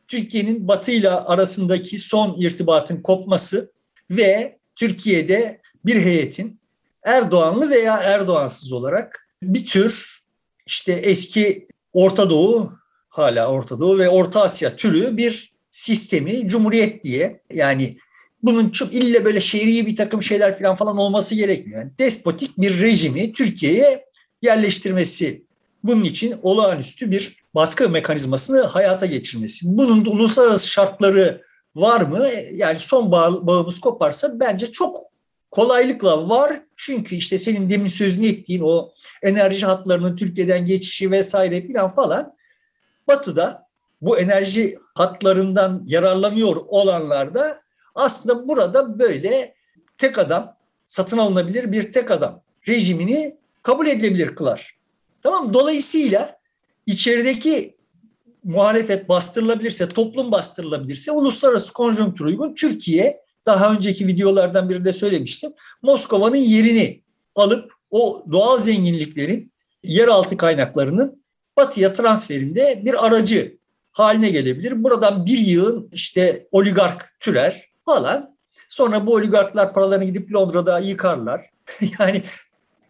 Türkiye'nin Batı ile arasındaki son irtibatın kopması ve Türkiye'de bir heyetin Erdoğanlı veya Erdoğansız olarak bir tür işte eski Orta Doğu hala Orta Doğu ve Orta Asya türü bir sistemi cumhuriyet diye yani bunun çok ille böyle şehri bir takım şeyler falan falan olması gerekmiyor. Yani despotik bir rejimi Türkiye'ye yerleştirmesi bunun için olağanüstü bir baskı mekanizmasını hayata geçirmesi. Bunun uluslararası şartları var mı? Yani son bağ, bağımız koparsa bence çok kolaylıkla var. Çünkü işte senin demin sözünü ettiğin o enerji hatlarının Türkiye'den geçişi vesaire filan falan Batı'da bu enerji hatlarından yararlanıyor olanlar da aslında burada böyle tek adam, satın alınabilir bir tek adam rejimini kabul edilebilir kılar. Tamam Dolayısıyla içerideki muhalefet bastırılabilirse, toplum bastırılabilirse uluslararası konjonktür uygun Türkiye daha önceki videolardan birinde söylemiştim. Moskova'nın yerini alıp o doğal zenginliklerin yeraltı kaynaklarının batıya transferinde bir aracı haline gelebilir. Buradan bir yığın işte oligark türer falan. Sonra bu oligarklar paralarını gidip Londra'da yıkarlar. yani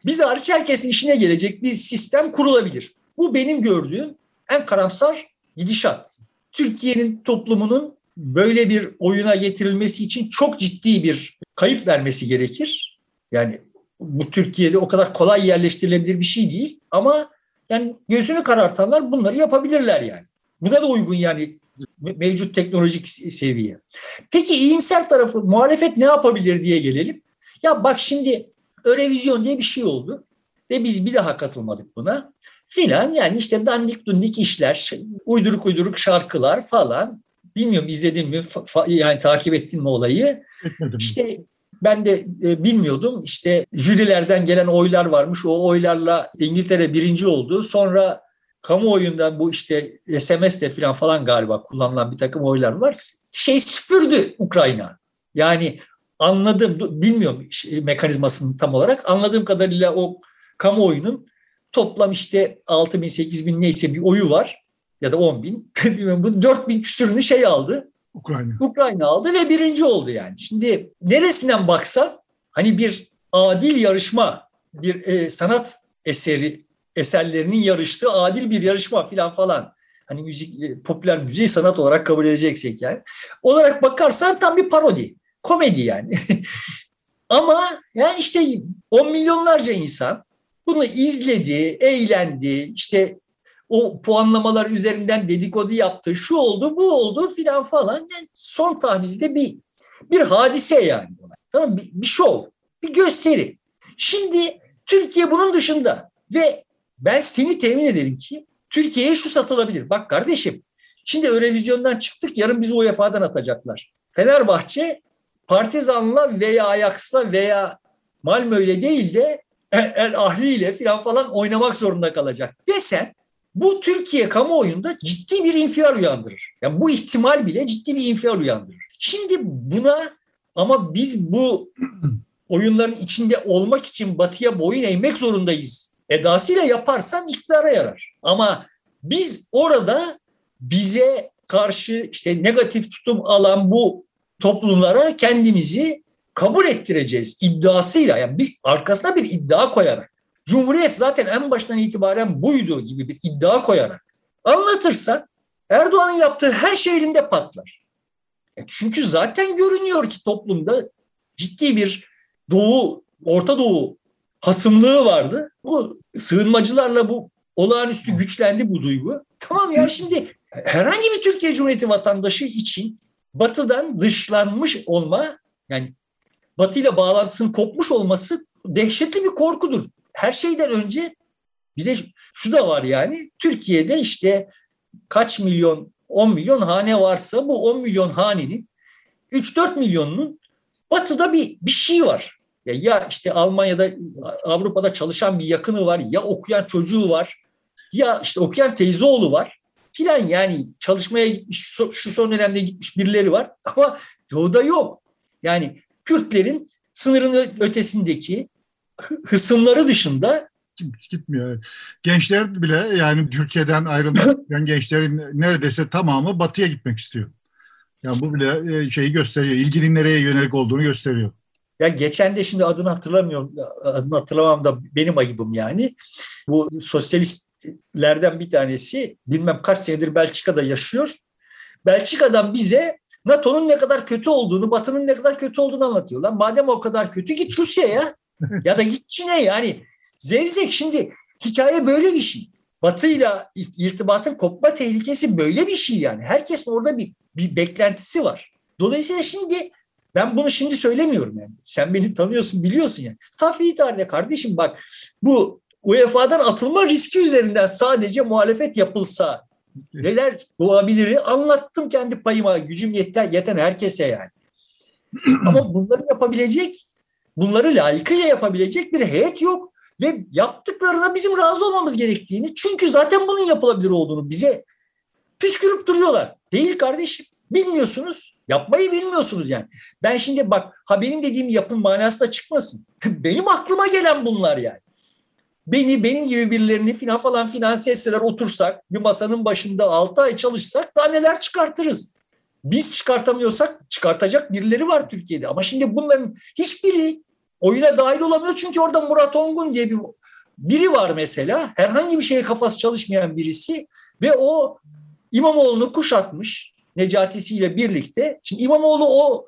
biz hariç herkesin işine gelecek bir sistem kurulabilir. Bu benim gördüğüm en karamsar gidişat. Türkiye'nin toplumunun böyle bir oyuna getirilmesi için çok ciddi bir kayıp vermesi gerekir. Yani bu Türkiye'de o kadar kolay yerleştirilebilir bir şey değil ama yani gözünü karartanlar bunları yapabilirler yani. Buna da uygun yani mevcut teknolojik seviye. Peki iyimser tarafı muhalefet ne yapabilir diye gelelim. Ya bak şimdi Örevizyon diye bir şey oldu ve biz bir daha katılmadık buna filan yani işte dandik dundik işler, uyduruk uyduruk şarkılar falan. Bilmiyorum izledin mi, yani takip ettin mi olayı? İşte ben de e, bilmiyordum. İşte jürilerden gelen oylar varmış. O oylarla İngiltere birinci oldu. Sonra kamuoyundan bu işte SMS'le falan falan galiba kullanılan bir takım oylar var. Şey süpürdü Ukrayna. Yani anladım, bilmiyorum mekanizmasını tam olarak. Anladığım kadarıyla o kamuoyunun toplam işte 6 bin, 8 bin neyse bir oyu var ya da 10 bin. Bilmiyorum, bu 4 bin küsürünü şey aldı. Ukrayna. Ukrayna aldı ve birinci oldu yani. Şimdi neresinden baksan hani bir adil yarışma, bir e, sanat eseri eserlerinin yarıştığı adil bir yarışma falan falan. Hani müzik, e, popüler müziği sanat olarak kabul edeceksek yani. Olarak bakarsan tam bir parodi. Komedi yani. Ama yani işte 10 milyonlarca insan bunu izledi, eğlendi, işte o puanlamalar üzerinden dedikodu yaptı, şu oldu, bu oldu filan falan. Yani son tahlilde bir bir hadise yani. Tamam bir, bir şov, bir gösteri. Şimdi Türkiye bunun dışında ve ben seni temin ederim ki Türkiye'ye şu satılabilir. Bak kardeşim şimdi Eurovizyon'dan çıktık yarın bizi UEFA'dan atacaklar. Fenerbahçe Partizan'la veya Ajax'la veya Malmö'yle değil de El Ahli ile falan falan oynamak zorunda kalacak desen bu Türkiye kamuoyunda ciddi bir infial uyandırır. Yani bu ihtimal bile ciddi bir infial uyandırır. Şimdi buna ama biz bu oyunların içinde olmak için batıya boyun eğmek zorundayız. Edasıyla yaparsan iktidara yarar. Ama biz orada bize karşı işte negatif tutum alan bu toplumlara kendimizi kabul ettireceğiz iddiasıyla yani bir arkasına bir iddia koyarak Cumhuriyet zaten en baştan itibaren buydu gibi bir iddia koyarak anlatırsa Erdoğan'ın yaptığı her şey elinde patlar. E, çünkü zaten görünüyor ki toplumda ciddi bir Doğu, Orta Doğu hasımlığı vardı. Bu sığınmacılarla bu olağanüstü güçlendi bu duygu. Tamam ya şimdi herhangi bir Türkiye Cumhuriyeti vatandaşı için batıdan dışlanmış olma yani Batı ile bağlantısının kopmuş olması dehşetli bir korkudur. Her şeyden önce bir de şu da var yani Türkiye'de işte kaç milyon 10 milyon hane varsa bu 10 milyon hanenin 3-4 milyonunun batıda bir, bir şey var. Ya, ya işte Almanya'da Avrupa'da çalışan bir yakını var ya okuyan çocuğu var ya işte okuyan teyze oğlu var filan yani çalışmaya gitmiş şu son dönemde gitmiş birileri var ama doğuda yok. Yani Kürtlerin sınırın ötesindeki hısımları dışında gitmiyor. Gençler bile yani Türkiye'den ayrılmak isteyen gençlerin neredeyse tamamı batıya gitmek istiyor. Yani bu bile e, şeyi gösteriyor. İlginin nereye yönelik olduğunu gösteriyor. Ya geçen de şimdi adını hatırlamıyorum. Adını hatırlamam da benim ayıbım yani. Bu sosyalistlerden bir tanesi bilmem kaç senedir Belçika'da yaşıyor. Belçika'dan bize NATO'nun ne kadar kötü olduğunu, Batı'nın ne kadar kötü olduğunu anlatıyorlar. Madem o kadar kötü git Rusya'ya ya da git Çin'e yani. Zevzek şimdi hikaye böyle bir şey. Batı'yla irtibatın kopma tehlikesi böyle bir şey yani. Herkesin orada bir, bir beklentisi var. Dolayısıyla şimdi ben bunu şimdi söylemiyorum yani. Sen beni tanıyorsun biliyorsun yani. Tabii tarihte kardeşim bak bu UEFA'dan atılma riski üzerinden sadece muhalefet yapılsa neler doğabilir anlattım kendi payıma. Gücüm yeten, yeten herkese yani. Ama bunları yapabilecek, bunları layıkıyla yapabilecek bir heyet yok. Ve yaptıklarına bizim razı olmamız gerektiğini, çünkü zaten bunun yapılabilir olduğunu bize püskürüp duruyorlar. Değil kardeşim. Bilmiyorsunuz. Yapmayı bilmiyorsunuz yani. Ben şimdi bak ha benim dediğim yapın manası da çıkmasın. benim aklıma gelen bunlar yani beni benim gibi birilerini filan falan finanse etseler otursak bir masanın başında 6 ay çalışsak daha neler çıkartırız. Biz çıkartamıyorsak çıkartacak birileri var Türkiye'de. Ama şimdi bunların hiçbiri oyuna dahil olamıyor. Çünkü orada Murat Ongun diye bir biri var mesela. Herhangi bir şeye kafası çalışmayan birisi ve o İmamoğlu'nu kuşatmış Necati'siyle birlikte. Şimdi İmamoğlu o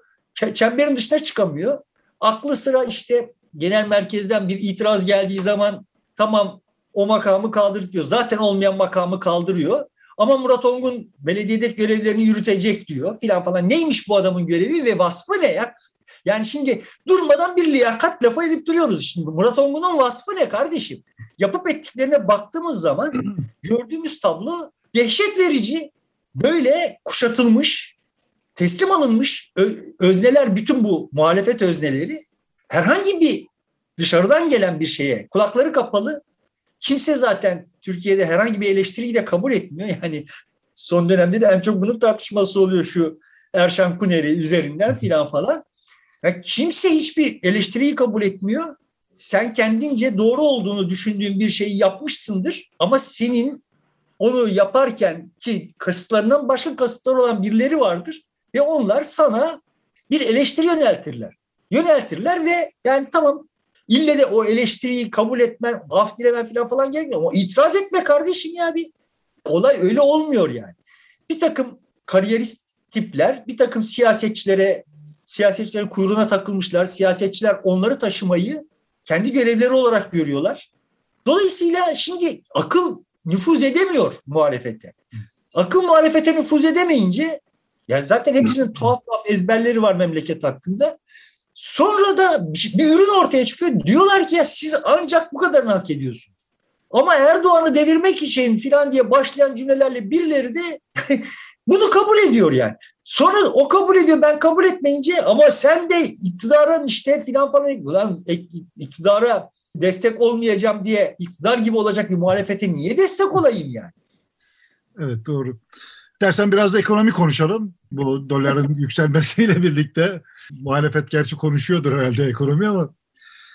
çemberin dışına çıkamıyor. Aklı sıra işte genel merkezden bir itiraz geldiği zaman tamam o makamı kaldır diyor. Zaten olmayan makamı kaldırıyor. Ama Murat Ongun belediyede görevlerini yürütecek diyor filan falan. Neymiş bu adamın görevi ve vasfı ne ya? Yani şimdi durmadan bir liyakat lafı edip duruyoruz. Şimdi Murat Ongun'un vasfı ne kardeşim? Yapıp ettiklerine baktığımız zaman gördüğümüz tablo dehşet verici. Böyle kuşatılmış, teslim alınmış özneler bütün bu muhalefet özneleri herhangi bir dışarıdan gelen bir şeye kulakları kapalı. Kimse zaten Türkiye'de herhangi bir eleştiriyi de kabul etmiyor. Yani son dönemde de en çok bunun tartışması oluyor şu Erşan Kuneri üzerinden filan falan. Yani kimse hiçbir eleştiriyi kabul etmiyor. Sen kendince doğru olduğunu düşündüğün bir şeyi yapmışsındır ama senin onu yaparken ki kasıtlarından başka kasıtlar olan birileri vardır ve onlar sana bir eleştiri yöneltirler. Yöneltirler ve yani tamam ille de o eleştiriyi kabul etmen, af dilemen falan falan gerekmiyor ama itiraz etme kardeşim ya bir. Olay öyle olmuyor yani. Bir takım kariyerist tipler bir takım siyasetçilere siyasetçilerin kuyruğuna takılmışlar. Siyasetçiler onları taşımayı kendi görevleri olarak görüyorlar. Dolayısıyla şimdi akıl nüfuz edemiyor muhalefete. Akıl muhalefete nüfuz edemeyince ya zaten hepsinin tuhaf tuhaf ezberleri var memleket hakkında. Sonra da bir ürün ortaya çıkıyor. Diyorlar ki ya siz ancak bu kadarını hak ediyorsunuz. Ama Erdoğan'ı devirmek için filan diye başlayan cümlelerle birileri de bunu kabul ediyor yani. Sonra o kabul ediyor ben kabul etmeyince ama sen de iktidarın işte filan falan ulan iktidara destek olmayacağım diye iktidar gibi olacak bir muhalefete niye destek olayım yani? Evet doğru. Dersen biraz da ekonomi konuşalım. Bu doların yükselmesiyle birlikte muhalefet gerçi konuşuyordur herhalde ekonomi ama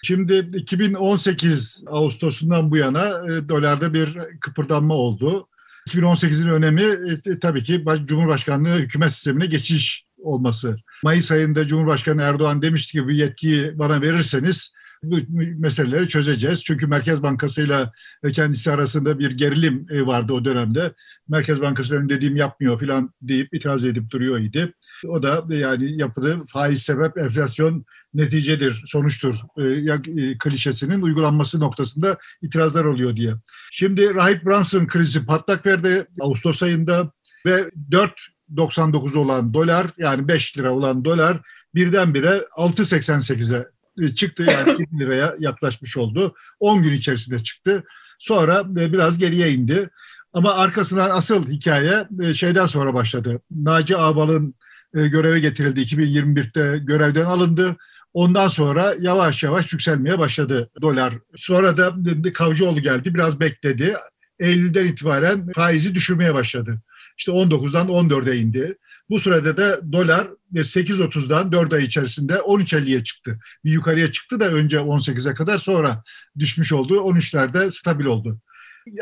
şimdi 2018 Ağustos'undan bu yana e, dolarda bir kıpırdanma oldu. 2018'in önemi e, tabii ki Cumhurbaşkanlığı hükümet sistemine geçiş olması. Mayıs ayında Cumhurbaşkanı Erdoğan demişti ki bu yetkiyi bana verirseniz bu meseleleri çözeceğiz. Çünkü Merkez Bankası ile kendisi arasında bir gerilim e, vardı o dönemde. Merkez Bankası benim dediğim yapmıyor falan deyip itiraz edip duruyor idi. O da yani yapılı faiz sebep enflasyon neticedir, sonuçtur e, klişesinin uygulanması noktasında itirazlar oluyor diye. Şimdi Rahip Brunson krizi patlak verdi Ağustos ayında ve 4.99 olan dolar yani 5 lira olan dolar birdenbire 6.88'e çıktı yani 2 liraya yaklaşmış oldu. 10 gün içerisinde çıktı. Sonra e, biraz geriye indi. Ama arkasından asıl hikaye e, şeyden sonra başladı. Naci Ağbal'ın e, göreve getirildi. 2021'te görevden alındı. Ondan sonra yavaş yavaş yükselmeye başladı dolar. Sonra da Kavcıoğlu geldi, biraz bekledi. Eylül'den itibaren faizi düşürmeye başladı. İşte 19'dan 14'e indi. Bu sırada da dolar 8.30'dan 4 ay içerisinde 13.50'ye çıktı. Bir yukarıya çıktı da önce 18'e kadar sonra düşmüş oldu. 13'lerde stabil oldu.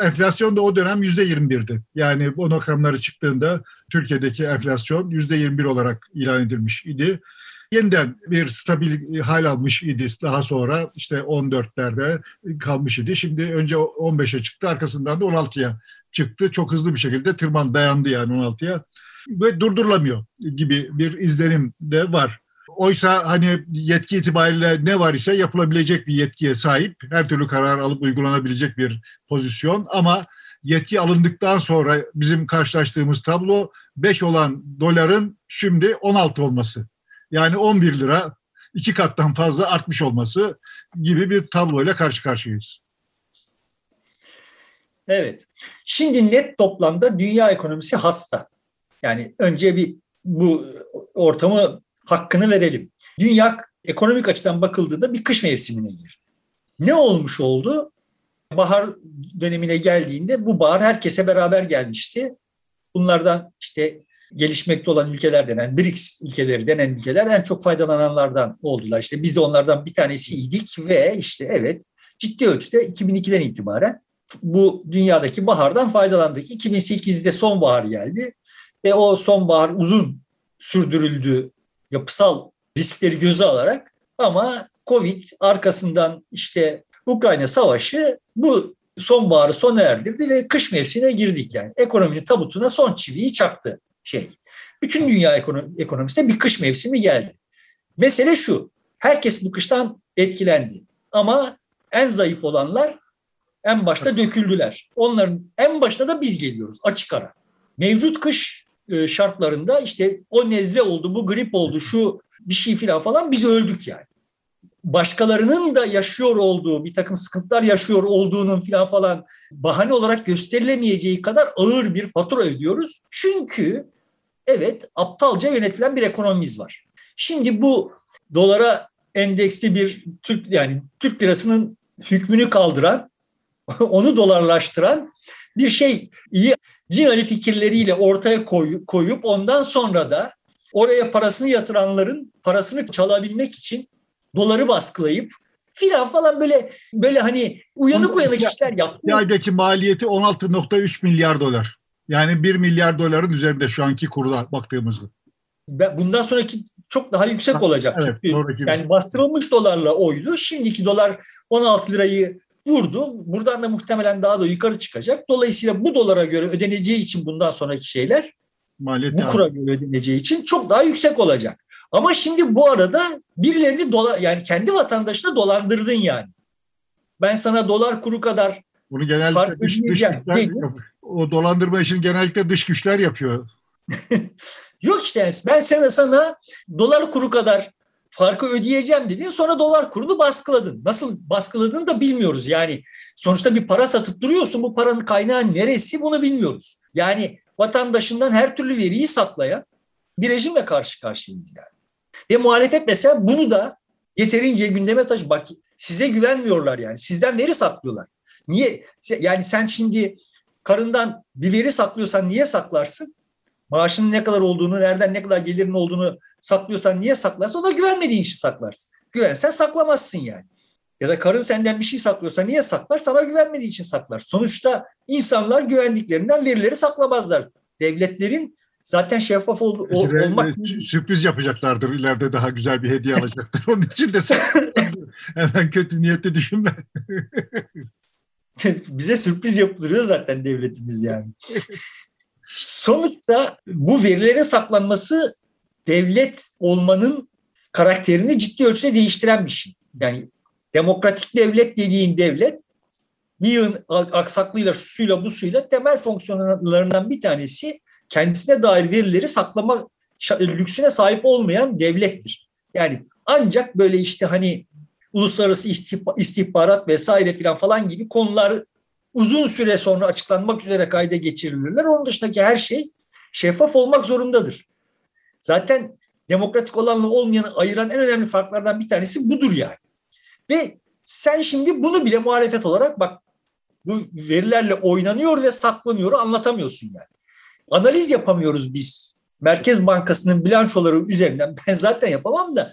Enflasyon da o dönem %21'di. Yani o rakamları çıktığında Türkiye'deki enflasyon %21 olarak ilan edilmiş idi yeniden bir stabil hal almış idi daha sonra işte 14'lerde kalmış idi. Şimdi önce 15'e çıktı arkasından da 16'ya çıktı. Çok hızlı bir şekilde tırman dayandı yani 16'ya ve durdurulamıyor gibi bir izlenim de var. Oysa hani yetki itibariyle ne var ise yapılabilecek bir yetkiye sahip, her türlü karar alıp uygulanabilecek bir pozisyon ama yetki alındıktan sonra bizim karşılaştığımız tablo 5 olan doların şimdi 16 olması. Yani 11 lira iki kattan fazla artmış olması gibi bir tabloyla karşı karşıyayız. Evet. Şimdi net toplamda dünya ekonomisi hasta. Yani önce bir bu ortamı hakkını verelim. Dünya ekonomik açıdan bakıldığında bir kış mevsimine girdi. Ne olmuş oldu? Bahar dönemine geldiğinde bu bahar herkese beraber gelmişti. Bunlardan işte gelişmekte olan ülkeler denen, BRICS ülkeleri denen ülkeler en çok faydalananlardan oldular. İşte biz de onlardan bir tanesiydik ve işte evet ciddi ölçüde 2002'den itibaren bu dünyadaki bahardan faydalandık. 2008'de sonbahar geldi ve o sonbahar uzun sürdürüldü yapısal riskleri göze alarak ama Covid arkasından işte Ukrayna Savaşı bu sonbaharı sona erdirdi ve kış mevsimine girdik yani. Ekonominin tabutuna son çiviyi çaktı şey. Bütün dünya ekonomisinde bir kış mevsimi geldi. Mesele şu, herkes bu kıştan etkilendi. Ama en zayıf olanlar en başta döküldüler. Onların en başta da biz geliyoruz açık ara. Mevcut kış şartlarında işte o nezle oldu, bu grip oldu, şu bir şey filan falan biz öldük yani. Başkalarının da yaşıyor olduğu, bir takım sıkıntılar yaşıyor olduğunun filan falan bahane olarak gösterilemeyeceği kadar ağır bir fatura ödüyoruz. Çünkü evet aptalca yönetilen bir ekonomimiz var. Şimdi bu dolara endeksli bir Türk yani Türk lirasının hükmünü kaldıran, onu dolarlaştıran bir şey iyi cinali fikirleriyle ortaya koy, koyup ondan sonra da oraya parasını yatıranların parasını çalabilmek için doları baskılayıp filan falan böyle böyle hani uyanık uyanık işler yaptı. Bir aydaki maliyeti 16.3 milyar dolar. Yani 1 milyar doların üzerinde şu anki kurda baktığımızda. Bundan sonraki çok daha yüksek olacak. Evet, Çünkü yani bastırılmış dolarla oydu. Şimdiki dolar 16 lirayı vurdu. Buradan da muhtemelen daha da yukarı çıkacak. Dolayısıyla bu dolara göre ödeneceği için bundan sonraki şeyler Maliyet bu kura göre ödeneceği için çok daha yüksek olacak. Ama şimdi bu arada birilerini dola, yani kendi vatandaşına dolandırdın yani. Ben sana dolar kuru kadar bunu genellikle dış, dış güçler o dolandırma işini genellikle dış güçler yapıyor. Yok işte ben sana sana dolar kuru kadar farkı ödeyeceğim dedin sonra dolar kurunu baskıladın. Nasıl baskıladığını da bilmiyoruz. Yani sonuçta bir para satıp duruyorsun bu paranın kaynağı neresi bunu bilmiyoruz. Yani vatandaşından her türlü veriyi saklayan bir rejimle karşı karşıyayız yani. Ve muhalefet mesela bunu da yeterince gündeme taşı. Bak size güvenmiyorlar yani. Sizden veri saklıyorlar. Niye? Yani sen şimdi karından bir veri saklıyorsan niye saklarsın? Maaşının ne kadar olduğunu, nereden ne kadar gelirin olduğunu saklıyorsan niye saklarsın? Ona güvenmediğin için saklarsın. Güvensen saklamazsın yani. Ya da karın senden bir şey saklıyorsa niye saklar? Sana güvenmediği için saklar. Sonuçta insanlar güvendiklerinden verileri saklamazlar. Devletlerin zaten şeffaf ol, ol, olmak... Sürpriz yapacaklardır. İleride daha güzel bir hediye alacaktır. Onun için de hemen kötü niyette düşünme. Bize sürpriz yapılıyor zaten devletimiz yani. Sonuçta bu verilerin saklanması devlet olmanın karakterini ciddi ölçüde değiştiren bir şey. Yani demokratik devlet dediğin devlet bir yığın aksaklığıyla, şu suyla, bu suyla temel fonksiyonlarından bir tanesi kendisine dair verileri saklama lüksüne sahip olmayan devlettir. Yani ancak böyle işte hani uluslararası istihbarat vesaire filan falan gibi konular uzun süre sonra açıklanmak üzere kayda geçirilirler. Onun dışındaki her şey şeffaf olmak zorundadır. Zaten demokratik olanla olmayanı ayıran en önemli farklardan bir tanesi budur yani. Ve sen şimdi bunu bile muhalefet olarak bak bu verilerle oynanıyor ve saklanıyor anlatamıyorsun yani. Analiz yapamıyoruz biz. Merkez Bankası'nın bilançoları üzerinden ben zaten yapamam da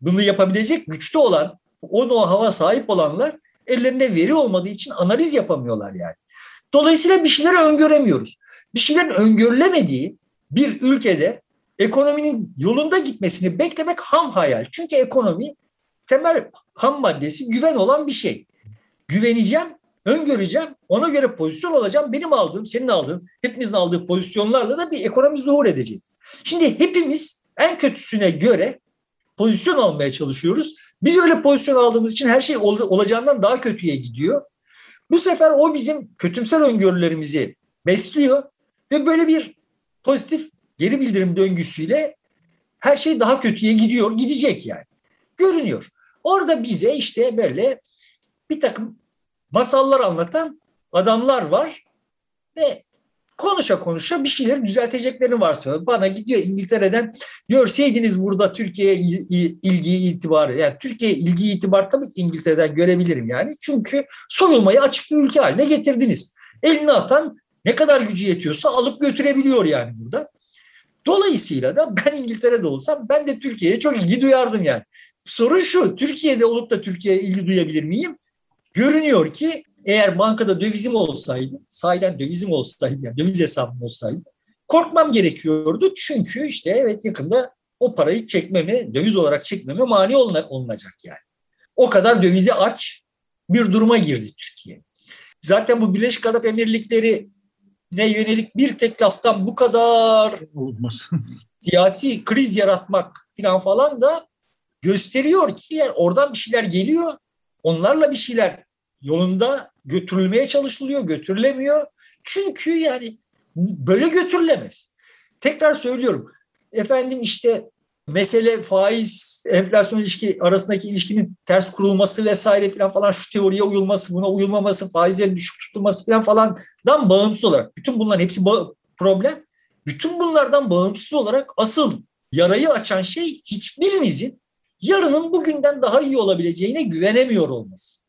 bunu yapabilecek güçte olan o no hava sahip olanlar ellerinde veri olmadığı için analiz yapamıyorlar yani. Dolayısıyla bir şeyleri öngöremiyoruz. Bir şeylerin öngörülemediği bir ülkede ekonominin yolunda gitmesini beklemek ham hayal. Çünkü ekonomi temel ham maddesi güven olan bir şey. Güveneceğim, öngöreceğim, ona göre pozisyon alacağım. Benim aldığım, senin aldığın, hepimizin aldığı pozisyonlarla da bir ekonomi zuhur edecek. Şimdi hepimiz en kötüsüne göre pozisyon almaya çalışıyoruz. Biz öyle pozisyon aldığımız için her şey ol, olacağından daha kötüye gidiyor. Bu sefer o bizim kötümser öngörülerimizi besliyor ve böyle bir pozitif geri bildirim döngüsüyle her şey daha kötüye gidiyor, gidecek yani. Görünüyor. Orada bize işte böyle bir takım masallar anlatan adamlar var ve konuşa konuşa bir şeyleri düzelteceklerini varsayıyor. Bana gidiyor İngiltere'den görseydiniz burada Türkiye'ye ilgiyi itibarı. Yani Türkiye ilgi itibar tabii ki İngiltere'den görebilirim yani. Çünkü soyulmayı açık bir ülke haline getirdiniz. Elini atan ne kadar gücü yetiyorsa alıp götürebiliyor yani burada. Dolayısıyla da ben İngiltere'de olsam ben de Türkiye'ye çok ilgi duyardım yani. Sorun şu, Türkiye'de olup da Türkiye'ye ilgi duyabilir miyim? Görünüyor ki eğer bankada dövizim olsaydı, sahiden dövizim olsaydı, yani döviz hesabım olsaydı korkmam gerekiyordu. Çünkü işte evet yakında o parayı çekmeme, döviz olarak çekmeme mani olunacak yani. O kadar dövizi aç bir duruma girdi Türkiye. Zaten bu Birleşik Arap Emirlikleri ne yönelik bir tek laftan bu kadar Olmaz. siyasi kriz yaratmak falan falan da gösteriyor ki yani oradan bir şeyler geliyor. Onlarla bir şeyler yolunda götürülmeye çalışılıyor, götürülemiyor. Çünkü yani böyle götürülemez. Tekrar söylüyorum. Efendim işte mesele faiz enflasyon ilişki arasındaki ilişkinin ters kurulması vesaire falan falan şu teoriye uyulması, buna uyulmaması, faizlerin düşük tutulması falan falandan bağımsız olarak bütün bunların hepsi problem. Bütün bunlardan bağımsız olarak asıl yarayı açan şey hiçbirimizin yarının bugünden daha iyi olabileceğine güvenemiyor olması.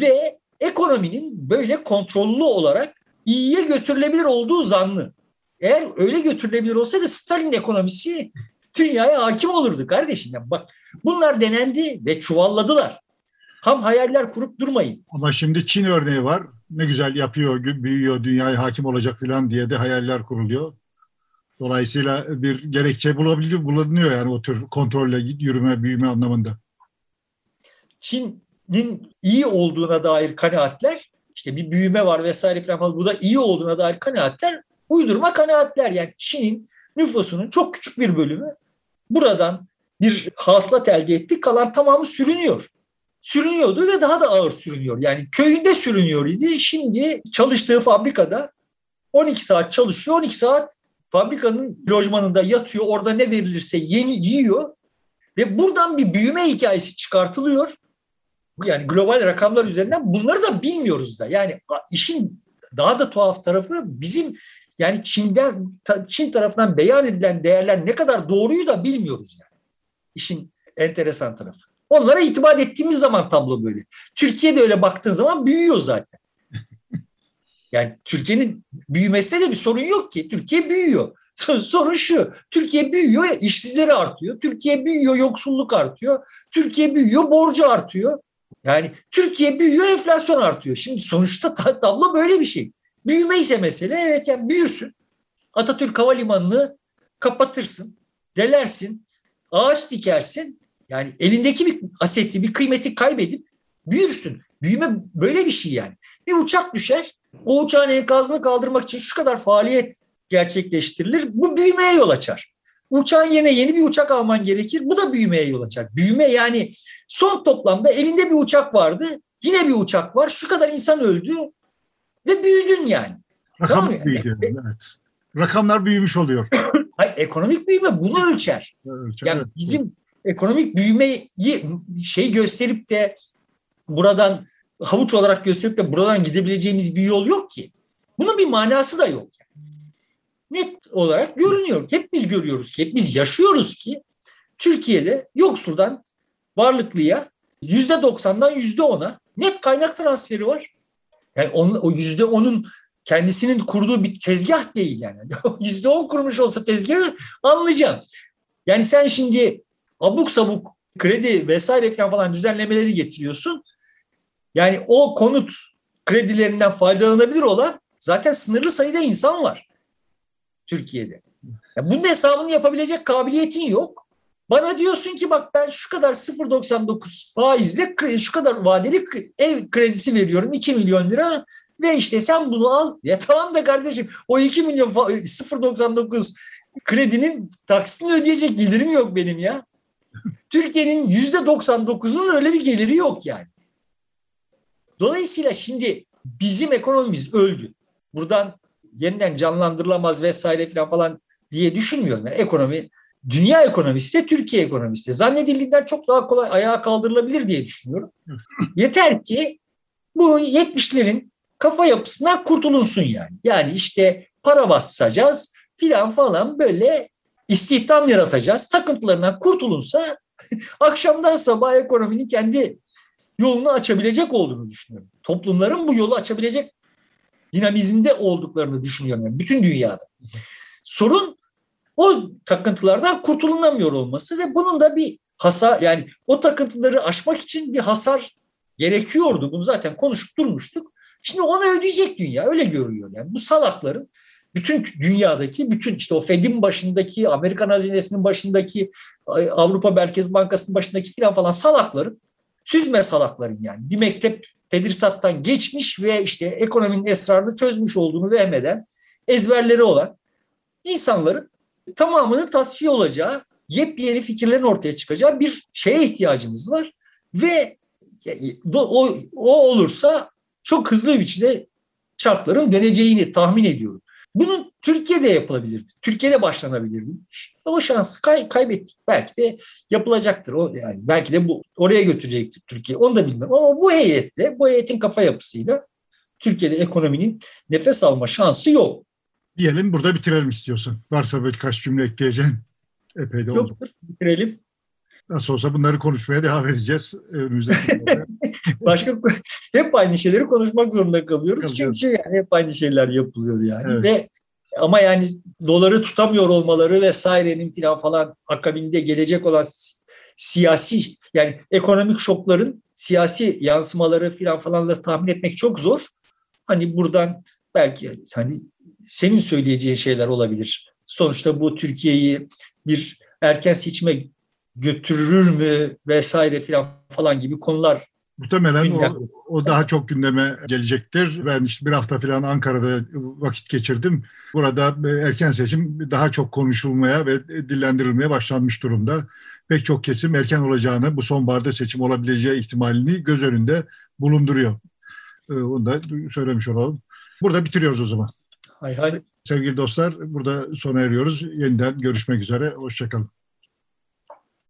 Ve ekonominin böyle kontrollü olarak iyiye götürülebilir olduğu zannı. Eğer öyle götürülebilir olsaydı Stalin ekonomisi dünyaya hakim olurdu kardeşim. Yani bak bunlar denendi ve çuvalladılar. Ham hayaller kurup durmayın. Ama şimdi Çin örneği var. Ne güzel yapıyor, büyüyor, dünyaya hakim olacak falan diye de hayaller kuruluyor. Dolayısıyla bir gerekçe bulabiliyor, bulunuyor yani o tür kontrolle yürüme, büyüme anlamında. Çin'in iyi olduğuna dair kanaatler, işte bir büyüme var vesaire falan, bu da iyi olduğuna dair kanaatler uydurma kanaatler. Yani Çin'in nüfusunun çok küçük bir bölümü buradan bir hasılat elde etti. Kalan tamamı sürünüyor. Sürünüyordu ve daha da ağır sürünüyor. Yani köyünde sürünüyor idi. Şimdi çalıştığı fabrikada 12 saat çalışıyor, 12 saat fabrikanın lojmanında yatıyor. Orada ne verilirse yeni yiyor. Ve buradan bir büyüme hikayesi çıkartılıyor. Yani global rakamlar üzerinden bunları da bilmiyoruz da. Yani işin daha da tuhaf tarafı bizim yani Çin'den Çin tarafından beyan edilen değerler ne kadar doğruyu da bilmiyoruz yani. İşin enteresan tarafı. Onlara itibar ettiğimiz zaman tablo böyle. Türkiye'de öyle baktığın zaman büyüyor zaten. Yani Türkiye'nin büyümesinde de bir sorun yok ki. Türkiye büyüyor. Sorun şu. Türkiye büyüyor, işsizleri artıyor. Türkiye büyüyor, yoksulluk artıyor. Türkiye büyüyor, borcu artıyor. Yani Türkiye büyüyor, enflasyon artıyor. Şimdi sonuçta tablo böyle bir şey. Büyüme ise mesele evet yani büyürsün. Atatürk Havalimanı'nı kapatırsın, delersin, ağaç dikersin. Yani elindeki bir aseti, bir kıymeti kaybedip büyürsün. Büyüme böyle bir şey yani. Bir uçak düşer, o uçağın enkazını kaldırmak için şu kadar faaliyet gerçekleştirilir. Bu büyümeye yol açar. Uçağın yerine yeni bir uçak alman gerekir. Bu da büyümeye yol açar. Büyüme yani son toplamda elinde bir uçak vardı. Yine bir uçak var. Şu kadar insan öldü ve büyüdün yani. Rakam tamam büyüdü. Evet. Rakamlar büyümüş oluyor. Hayır, ekonomik büyüme bunu ölçer. ölçer yani evet. bizim ekonomik büyümeyi şey gösterip de buradan havuç olarak gösterip de buradan gidebileceğimiz bir yol yok ki. Bunun bir manası da yok. Yani. Net olarak görünüyor. Hep biz görüyoruz ki, hep biz yaşıyoruz ki Türkiye'de yoksuldan varlıklıya yüzde doksandan yüzde ona net kaynak transferi var. Yani on, o yüzde onun kendisinin kurduğu bir tezgah değil yani. Yüzde on kurmuş olsa tezgahı anlayacağım. Yani sen şimdi abuk sabuk kredi vesaire falan düzenlemeleri getiriyorsun. Yani o konut kredilerinden faydalanabilir olan zaten sınırlı sayıda insan var Türkiye'de. Yani bunun hesabını yapabilecek kabiliyetin yok. Bana diyorsun ki bak ben şu kadar 0.99 faizle şu kadar vadeli ev kredisi veriyorum 2 milyon lira ve işte sen bunu al. Ya tamam da kardeşim o 2 milyon 0.99 kredinin taksitini ödeyecek gelirim yok benim ya. Türkiye'nin yüzde 99'unun öyle bir geliri yok yani. Dolayısıyla şimdi bizim ekonomimiz öldü. Buradan yeniden canlandırılamaz vesaire falan falan diye düşünmüyorum. Yani ekonomi dünya ekonomisi de Türkiye ekonomisi de zannedildiğinden çok daha kolay ayağa kaldırılabilir diye düşünüyorum. Yeter ki bu 70'lerin kafa yapısından kurtulunsun yani. Yani işte para basacağız filan falan böyle istihdam yaratacağız. Takıntılarından kurtulunsa akşamdan sabah ekonominin kendi yolunu açabilecek olduğunu düşünüyorum. Toplumların bu yolu açabilecek dinamizmde olduklarını düşünüyorum. Yani bütün dünyada. Sorun o takıntılardan kurtulunamıyor olması ve bunun da bir hasar yani o takıntıları aşmak için bir hasar gerekiyordu. Bunu zaten konuşup durmuştuk. Şimdi onu ödeyecek dünya öyle görülüyor. Yani bu salakların bütün dünyadaki bütün işte o Fed'in başındaki Amerikan hazinesinin başındaki Avrupa Merkez Bankası'nın başındaki filan falan salakların süzme salakların yani. Bir mektep tedrisattan geçmiş ve işte ekonominin esrarını çözmüş olduğunu vehmeden ezberleri olan insanların tamamının tasfiye olacağı, yepyeni fikirlerin ortaya çıkacağı bir şeye ihtiyacımız var. Ve o, o olursa çok hızlı bir biçimde çarkların döneceğini tahmin ediyorum. Bunun Türkiye'de yapılabilirdi. Türkiye'de başlanabilirdi. O şansı kay, kaybettik. Belki de yapılacaktır. O yani belki de bu oraya götürecektir Türkiye. Onu da bilmiyorum. Ama bu heyetle, bu heyetin kafa yapısıyla Türkiye'de ekonominin nefes alma şansı yok. Diyelim burada bitirelim istiyorsun. Varsa birkaç cümle ekleyeceğin. Epey de oldu. Yok, bitirelim. Nasıl olsa bunları konuşmaya devam edeceğiz. Önümüzdeki Başka hep aynı şeyleri konuşmak zorunda kalıyoruz. Kalıyoruz. Çünkü yani hep aynı şeyler yapılıyor yani. Evet. Ve ama yani doları tutamıyor olmaları vesairenin filan falan akabinde gelecek olan siyasi yani ekonomik şokların siyasi yansımaları filan falanla tahmin etmek çok zor. Hani buradan belki hani senin söyleyeceğin şeyler olabilir. Sonuçta bu Türkiye'yi bir erken seçime götürür mü vesaire filan falan gibi konular Muhtemelen o, o daha çok gündeme gelecektir. Ben işte bir hafta falan Ankara'da vakit geçirdim. Burada erken seçim daha çok konuşulmaya ve dillendirilmeye başlanmış durumda. Pek çok kesim erken olacağını, bu sonbaharda seçim olabileceği ihtimalini göz önünde bulunduruyor. Onu da söylemiş olalım. Burada bitiriyoruz o zaman. Hay hay. Sevgili dostlar burada sona eriyoruz. Yeniden görüşmek üzere. Hoşçakalın.